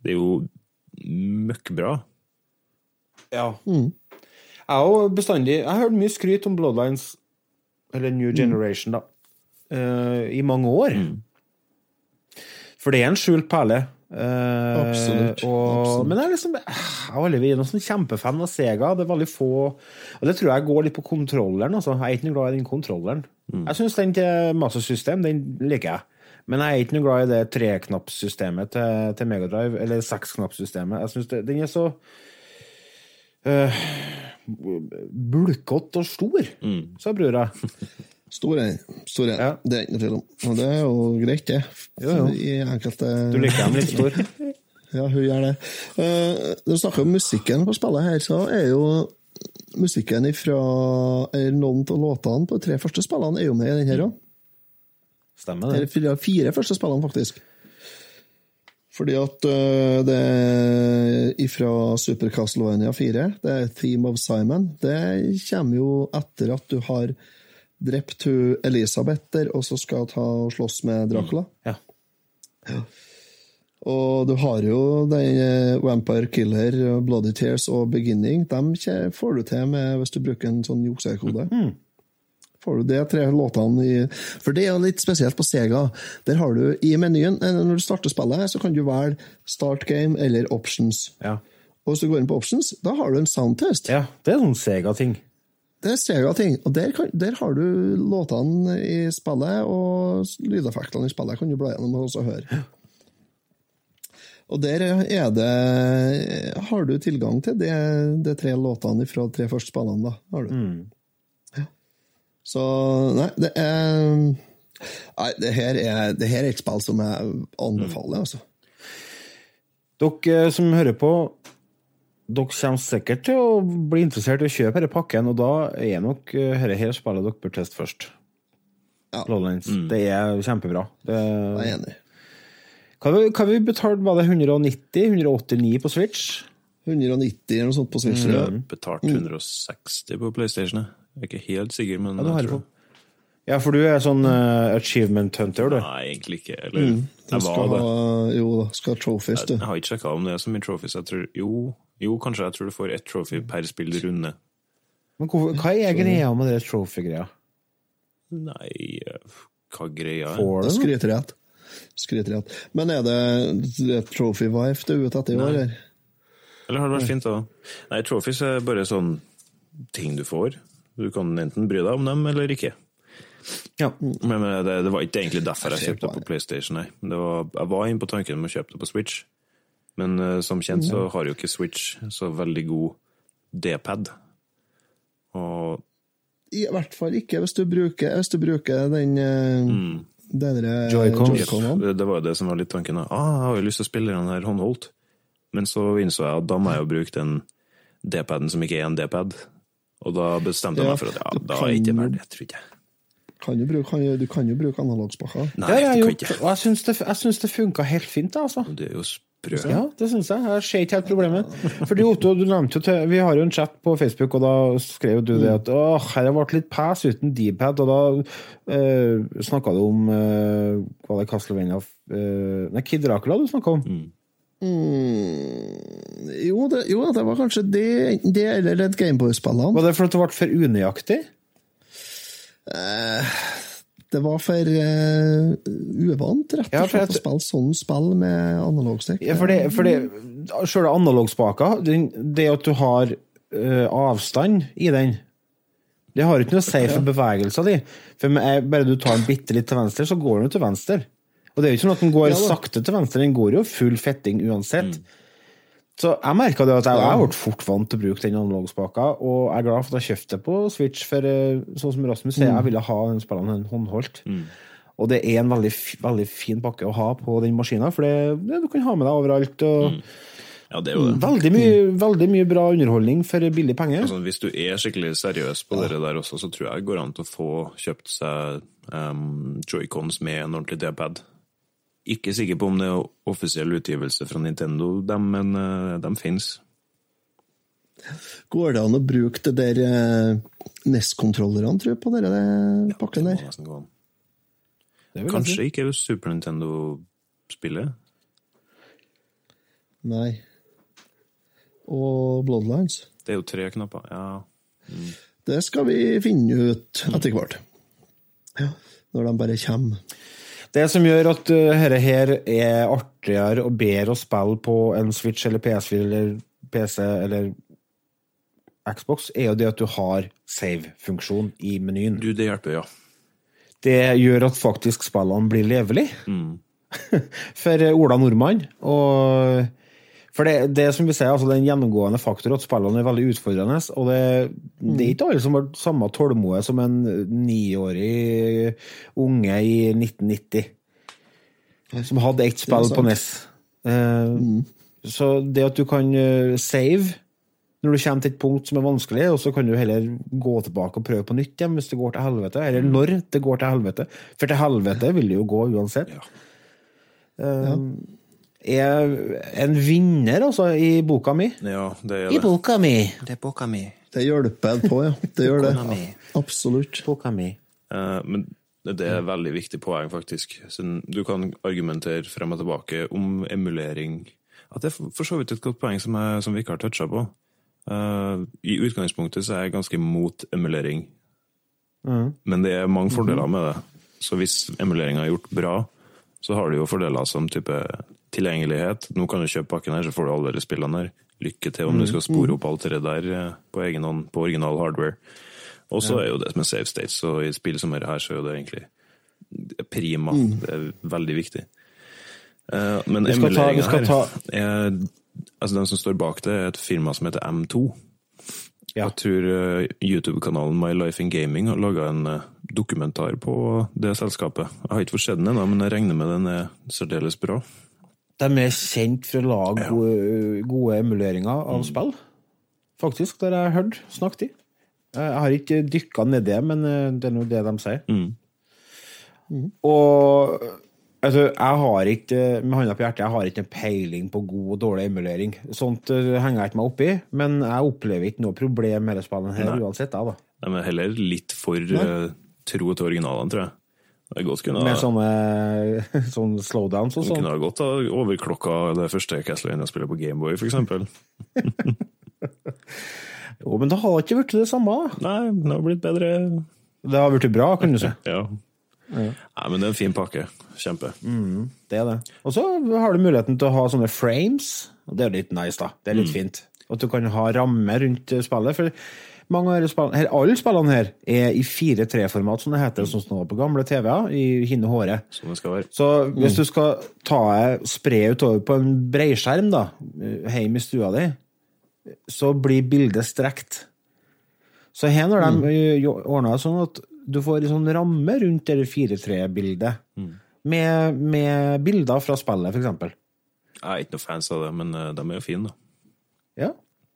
Det er jo møkkbra. Ja. Jeg har bestandig Jeg har hørt mye skryt om Bloodlines, eller New Generation, da, uh, i mange år. For det er en skjult perle. Eh, Absolutt. Og, Absolutt. Men jeg liksom Jeg er sånn kjempefan av Sega. Det er veldig få Og det tror jeg går litt på kontrolleren. Altså. Jeg er ikke noe glad i den kontrolleren. Jeg syns den til Master System, den liker jeg. Men jeg er ikke noe glad i det treknappssystemet til, til Megadrive, eller seksknappssystemet. Jeg synes den er så uh, bulkete og stor, sa brora. Stor en. Stor en. Ja. Det er ikke noe tvil om. Og det er jo greit, det. Jo, jo. I enkelte Du liker dem litt stor. Ja, hun gjør det. Uh, når du snakker om musikken på spillet her, så er jo musikken fra Noen av låtene på de tre første spillene er jo med i den her òg. Stemmer det. Fire, fire første spillene, faktisk. Fordi at uh, det er fra Super Castlevania 4, det er Theme of Simon, det kommer jo etter at du har drept hun Elisabeth der, og så skal ta og slåss med Dracula. Ja. Og du har jo den eh, Vampire Killer, Bloody Tears og Beginning. Dem får du til med hvis du bruker en sånn juksekode. Får du de tre låtene i For det er jo litt spesielt på Sega. Der har du i menyen, eh, når du starter spillet, så kan du velge Start Game eller Options. Ja. Og hvis du går inn på Options, da har du en soundtest. ja. Det er sånn Sega-ting. Det er Sega-ting. Og der, kan, der har du låtene i spillet, og lydeffektene i spillet kan du bla gjennom og også høre. Og der er det Har du tilgang til de, de tre låtene fra de tre første spillene, da. Har du. Ja. Så Nei, det er Nei, det her er, det her er et spill som jeg anbefaler, altså. Dere eh, som hører på, dere kommer sikkert til å bli interessert i å kjøpe denne pakken, og da er nok eh, dette her spillet dere bør teste først. Ja. Mm. Det er kjempebra. Det, Jeg er enig. hva vi- hva vi betalt? Var det 190-189 på Switch? 190 eller noe sånt på Switch. ja. Betalt 160 på PlayStation. Jeg er ikke helt sikker, men Ja, Ja, for du er sånn uh, achievement hunter, du. Nei, egentlig ikke. Eller Du jeg var det. ha, jo da, skal ha trophies, du. Jeg har ikke sjekka om det er så mye trophies. Jeg tror, jo, jo, kanskje jeg tror du får ett trophy per spill runde. Men hvorfor, hva er greia med det trophy-greia? Nei, eh, hva greia er? Får du? Skryterett. Skryterett. Men er det, det er Trophy Wife du er ute etter i år, eller? Eller har det vært fint, da? Nei, trophies er bare sånn ting du får. Du kan enten bry deg om dem eller ikke. Ja. Men eh, det, det var ikke egentlig derfor jeg Jeg kjøpte på det på PlayStation. Nei. Det var, jeg var inne på tanken om å kjøpe det på Switch, men uh, som kjent så har jo ikke Switch så veldig god D-pad. Og I hvert fall ikke hvis du bruker, hvis du bruker den uh... mm. Joy-Con. Joy-Conene. det, var jo det som var litt tanken. da. Ah, jeg har jo lyst til å spille den her håndholdt, men så innså jeg at da må jeg jo bruke den D-paden som ikke er en D-pad. Og da bestemte jeg Ja, meg for at ja, da er jeg ikke verdt det, tror ikke jeg. Kan du, bruke, kan, du kan jo bruke analogspakker. Nei, Det har jeg gjort, og jeg syns det, jeg det funka helt fint, altså. Det er jo sprø. Ja, det syns jeg. Jeg ser ikke helt problemet. Fordi Otto, du nevnte jo til Vi har jo en chat på Facebook, og da skrev du det at åh, her ble litt pæs uten D-pad, og da uh, snakka du om uh, Hva var det Castlevania uh, Nei, Kid Dracula du snakka om. Mm, jo, det, jo, det var kanskje det, det eller et Gameboy-spillene. Var det for at det ble for unøyaktig? Det var for uh, uvant, rett og slett, jeg- å spille sånn spill med analogstikk. Ja, for det, for det Sjøle analogspaka, det at du har uh, avstand i den Det har ikke noe å si for bevegelsen di. For bare du tar den bitte litt til venstre, så går den jo til venstre. Og det er jo ikke sånn at den går Ja sakte til venstre, den går jo full fetting uansett. Så jeg merka at jeg, jeg ble fort vant til å bruke den analogspaka, og jeg er glad for at jeg kjøpte det på Switch, for eh, sånn som Rasmus sier, jeg ville ha den spillene håndholdt. Og det er en veldig, veldig fin pakke å ha på den maskina, for det, du kan ha med deg overalt. og Ja, det er jo det. veldig, mye, veldig mye bra underholdning for billig penger. Altså, hvis du er skikkelig seriøs på det der også, så tror jeg det går an til å få kjøpt seg um, joycons med en ordentlig D-pad. Ikke sikker på om det er offisiell utgivelse fra Nintendo, dem, men uh, de fins. Går det an å bruke det der eh, NES-kontrollerne, tror jeg, på denne ja, pakken der? Kanskje ikke Super Nintendo-spillet? Nei. Og Bloodlines? Det er jo tre knapper. Ja. Det skal vi finne ut etter hvert. Ja, når de bare kommer. Det som gjør at uh, dette her er artigere og bedre å spille på en Switch eller PS4 eller PC eller Xbox, er jo det at du har save-funksjon i menyen. Du, det hjelper, ja. Det gjør at faktisk spillene blir levelig for uh, Ola Nordmann. Og for det, det som vi ser, altså det er en gjennomgående faktor at spillene er veldig utfordrende. Og det, det er ikke alle som har samme tålmodighet som en niårig unge i 1990. Som hadde ett spill på NES. Eh, Så det at du kan eh, save når du kommer til et punkt som er vanskelig, og så kan du heller gå tilbake og prøve på nytt igjen hvis det går til helvete. Eller når det går til helvete. For til helvete vil det jo gå uansett. Ja. Eh, Er en vinner, altså, i boka mi. Ja, det gjør det. boka mi! Det er boka mi. Det hjelper på, ja. Det gjør det. Absolutt. Boka mi. Uh, men det er et veldig viktig poeng, faktisk. Du kan argumentere frem og tilbake om emulering. At det er for så vidt et godt poeng som, jeg, som vi ikke har toucha på. Uh, I utgangspunktet så er jeg ganske mot emulering, men det er mange fordeler med det. Så hvis emuleringa er gjort bra, så har du jo fordeler som type tilgjengelighet. Nå kan du kjøpe pakken her, så får du alle de spillene her. Lykke til om du skal spore opp alt det der eh, på egen hånd, på original hardware. Og så er jo det som er save states, og i spill som dette her, så er jo det egentlig prima. Det er veldig viktig. Uh, Men emuleringa her ta- er Altså, den som står bak det, er et firma som heter M2. Ja. Jeg tror eh, YouTube-kanalen My Life in Gaming har laga en dokumentar på det selskapet. Jeg har ikke fått sett den ennå, men jeg regner med den er særdeles bra. De er kjent for å lage gode, gode emuleringer av spill. Faktisk, det har jeg hørt snakket i. Jeg har ikke dykka ned det, men eh, det er nå det de sier. Mm. Og altså, jeg har ikke, med hånda på hjertet, jeg har ikke en peiling på god og dårlig emulering. Sånt eh, henger jeg ikke meg opp i, men jeg opplever ikke noe problem med det spillet her Nei. uansett, jeg, da. De er heller litt for eh, tro til originalene, tror jeg. Det godt kunne Med sånne, sånne slowdowns og sånn. kunne ha gått ha overklokka det første Castlevania-spillet på Gameboy, eksempel. Jo, men det har ikke blitt det samme. Nei, det har blitt bedre. Det har blitt bra, kan du si. Ja. Nei, men det er en fin pakke. Kjempe. Det er det. Og så har du muligheten til å ha sånne frames, og det er litt nice, da. Det er litt fint. At du kan ha ramme rundt spillet. For mange av spillene, her, alle spillene her er i 4-3-format, som det heter, sånn som det var på gamle TV-er, i hinne håret. Som det skal være. Så hvis du skal ta spre utover på en breiskjerm, da, hjemme i stua di, så blir bildet strekt. Så her har de mm. ordna det sånn at du får en sånn ramme rundt det 4-3-bildet. Med, med bilder fra spillet, eksempel. Jeg er ikke noe fans av det, men eh, de er jo fine, da. Ja.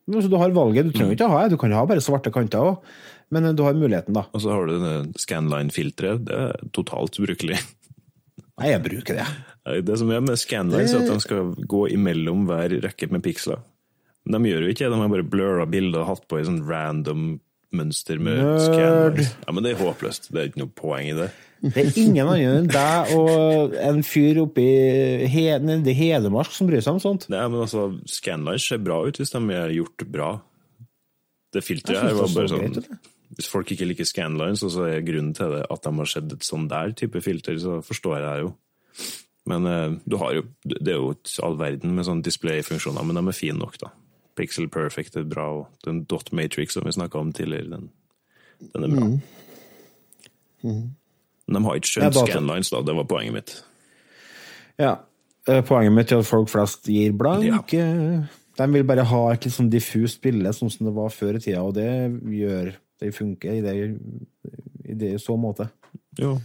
Så du har valget. Du trenger ikke å ha det. Du kan ha bare svarte kanter òg, men du har muligheten, da. Og så har du Scanline-filteret. Det er totalt ubrukelig. Nei, jeg bruker det. Det som er med scanline, er at de skal gå imellom hver rekke med piksler. Men de gjør jo ikke det, de har bare blurra bilder og hatt på i sånn random mønster med Nerd. Scanlines. Ja, men det er håpløst. Det er ikke noe poeng i det. Det er ingen andre enn deg og en fyr oppe i he, nede i Hedmark som bryr seg om sånt. Nei, men altså, Scanline ser bra ut hvis de er gjort bra. Det filteret her var bare sånn greit Hvis folk ikke liker Scanlines, og så er grunnen til det at de har sett et sånn der type filter, så forstår jeg det jo. Men eh, du har jo, det er jo ikke all verden med sånne display-funksjoner, men de er fine nok, da. Pixel Perfect er bra, og den dot matrix som vi snakka om tidligere, den, den er bra. Men de har ikke skjønt Scanlines, da. Det var poenget mitt. Ja. Eh, Poenget mitt er at folk flest gir blank. Ja. De vil bare ha et litt sånn diffust bilde, sånn som det var før i tida, og det gjør det funker i det, i det så måte. Jo.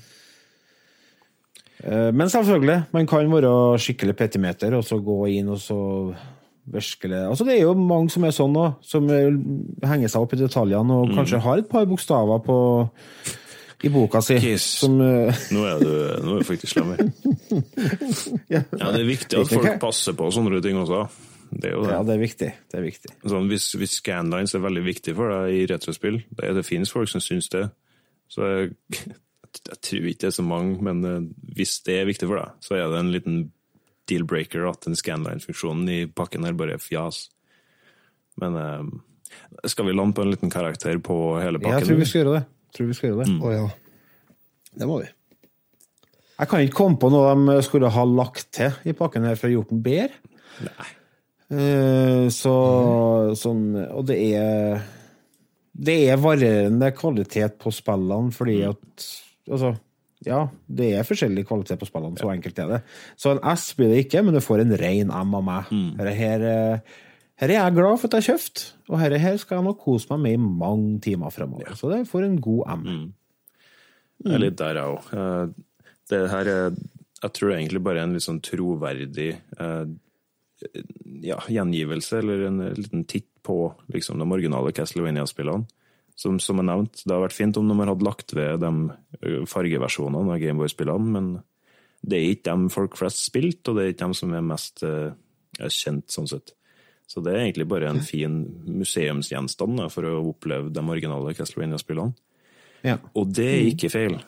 Eh, Men selvfølgelig, man kan være skikkelig petimeter og så gå inn og så virkelig Altså, det er jo mange som er sånn òg, som henger seg opp i detaljene og kanskje har et par bokstaver på i boka si som uh... Nå er du, nå er du faktisk slem ja. Det er viktig at folk passer på sånne ting også. Det er jo det. ja, det er viktig. Det er viktig. Sånn, hvis, hvis scanlines er veldig viktig for deg i retrospill, det, det finnes folk som syns det. Så jeg, jeg tror ikke det er så mange, men eh, hvis det er viktig for deg, så er det en liten deal-breaker at den scanline-funksjonen i pakken her bare er fjas. Men um, skal vi lande på en liten karakter på hele pakken? Jeg tror vi skal gjøre det. Tror vi skal gjøre det. Å ja. Det må vi. Jeg kan ikke komme på noe de skulle ha lagt til i pakken her for å gjort den bedre. Nei. Eh, Så sånn Og det er Det er varierende kvalitet på spillene, fordi at Altså, ja, det er forskjellig kvalitet på spillene, så enkelt er det. Så en S blir det ikke, men du får en ren M av meg. Her, her, eh, her er jeg glad for at jeg har kjøpt, og her, her skal jeg nok kose meg med i mange timer fremover. Så det får en god M. Det er litt der, jeg òg. Det her er Jeg tror egentlig bare en litt sånn troverdig eh, ja, gjengivelse, eller en liten titt på liksom, de originale Castlevania-spillene. Som, som jeg nevnte, det har vært fint om de hadde lagt ved de fargeversjonene av Gameboy-spillene, men det er ikke dem folk flest spilte, og det er ikke dem som er mest eh, er kjent, sånn sett. Så det er egentlig bare en fin museumsgjenstand da, for å oppleve de originale Castlevania-spillene. Ja. Og det er ikke feil,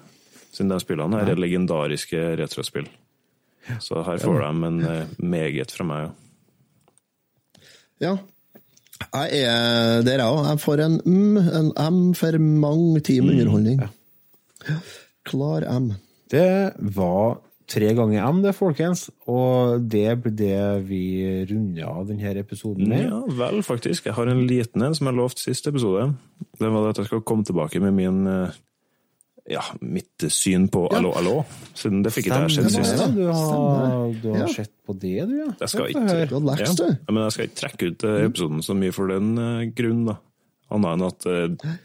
siden de spillene her er legendariske retrospill. Så her får de en eh, meget fra meg. ja. Ja. Jeg er der, jeg òg. Jeg får en M, en M for mange timer underholdning. Klar M. Det var tre ganger M, det, folkens. Og det blir det vi runder av denne episoden med. Ja vel, faktisk. Jeg har en liten en som jeg lovte sist episode. Det var det at jeg skal komme tilbake med min eh, ja, mitt syn på Allo, allo. Siden det fikk ikke jeg sett sist. Ja, Du har, du har Ja. sett på det, du, ja. Jeg skal ikke- Du har lekst, Ja. du. Ja, men jeg skal ikke trekke ut eh, episoden så mye for den eh, grunn, da. Annet enn at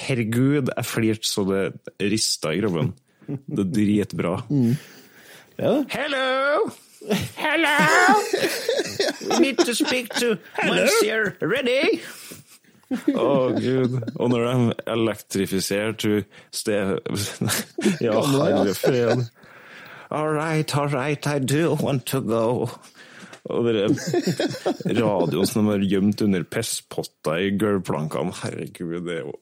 Herregud, jeg flirte så det rista i kroppen. Det er dritbra. Det er det. Hello! Hello! We need to speak to Monsieur Ready? Å, gud. Og når de elektrifiserte Ste... Ja, herre fred. All right, all right, I do want to go. Og dere radioen som de har gjemt under pisspotta i gulvplankene. Herregud, det er jo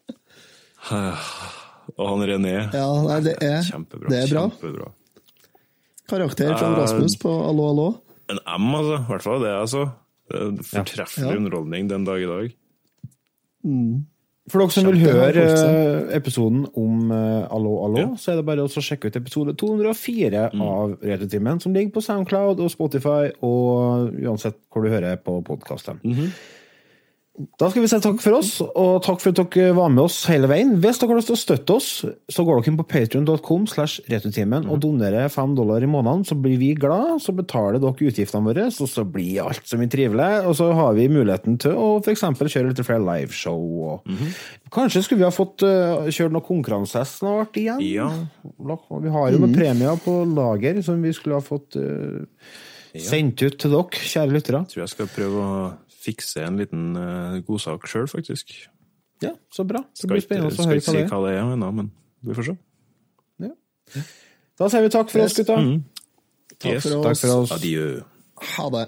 Og han René. Ja, nei, det er, Kjempebra. det er bra. Kjempebra. Karakter fra Eh, Rasmus på Allo, allo. En M, altså. I hvert fall det, altså. Det er Fortreffelig Ja. underholdning den dag i dag. For dere som vil høre eh, episoden om eh, Allo, allo, Ja. så er det bare å sjekke ut episode 204 av Retrotimen, som ligger på Soundcloud og Spotify, og uansett hvor du hører på podkasten. Da skal vi si takk for oss, og takk for at dere var med oss hele veien. Hvis dere har lyst til å støtte oss, så går dere inn på slash retrotimen og donerer fem dollar i måneden, så blir vi glad, så betaler dere utgiftene våre, så, så blir alt så mye trivelig, og så har vi muligheten til å for eksempel kjøre litt flere liveshow, og kanskje skulle vi ha fått uh, kjørt noen konkurranser snart igjen? Ja. Vi har jo noen premier på lager som vi skulle ha fått uh, sendt ut til dere, kjære lyttere. Tror jeg skal prøve å fikse en liten uh, godsak sjøl, faktisk. Ja, så bra. Det Skal blir ikke, spennende å høre hva si det er. hva det er ennå, men vi får se. Da sier vi takk for oss, gutta. Mm. Takk Yes, for Takk oss. for oss. Adjø. Ha det.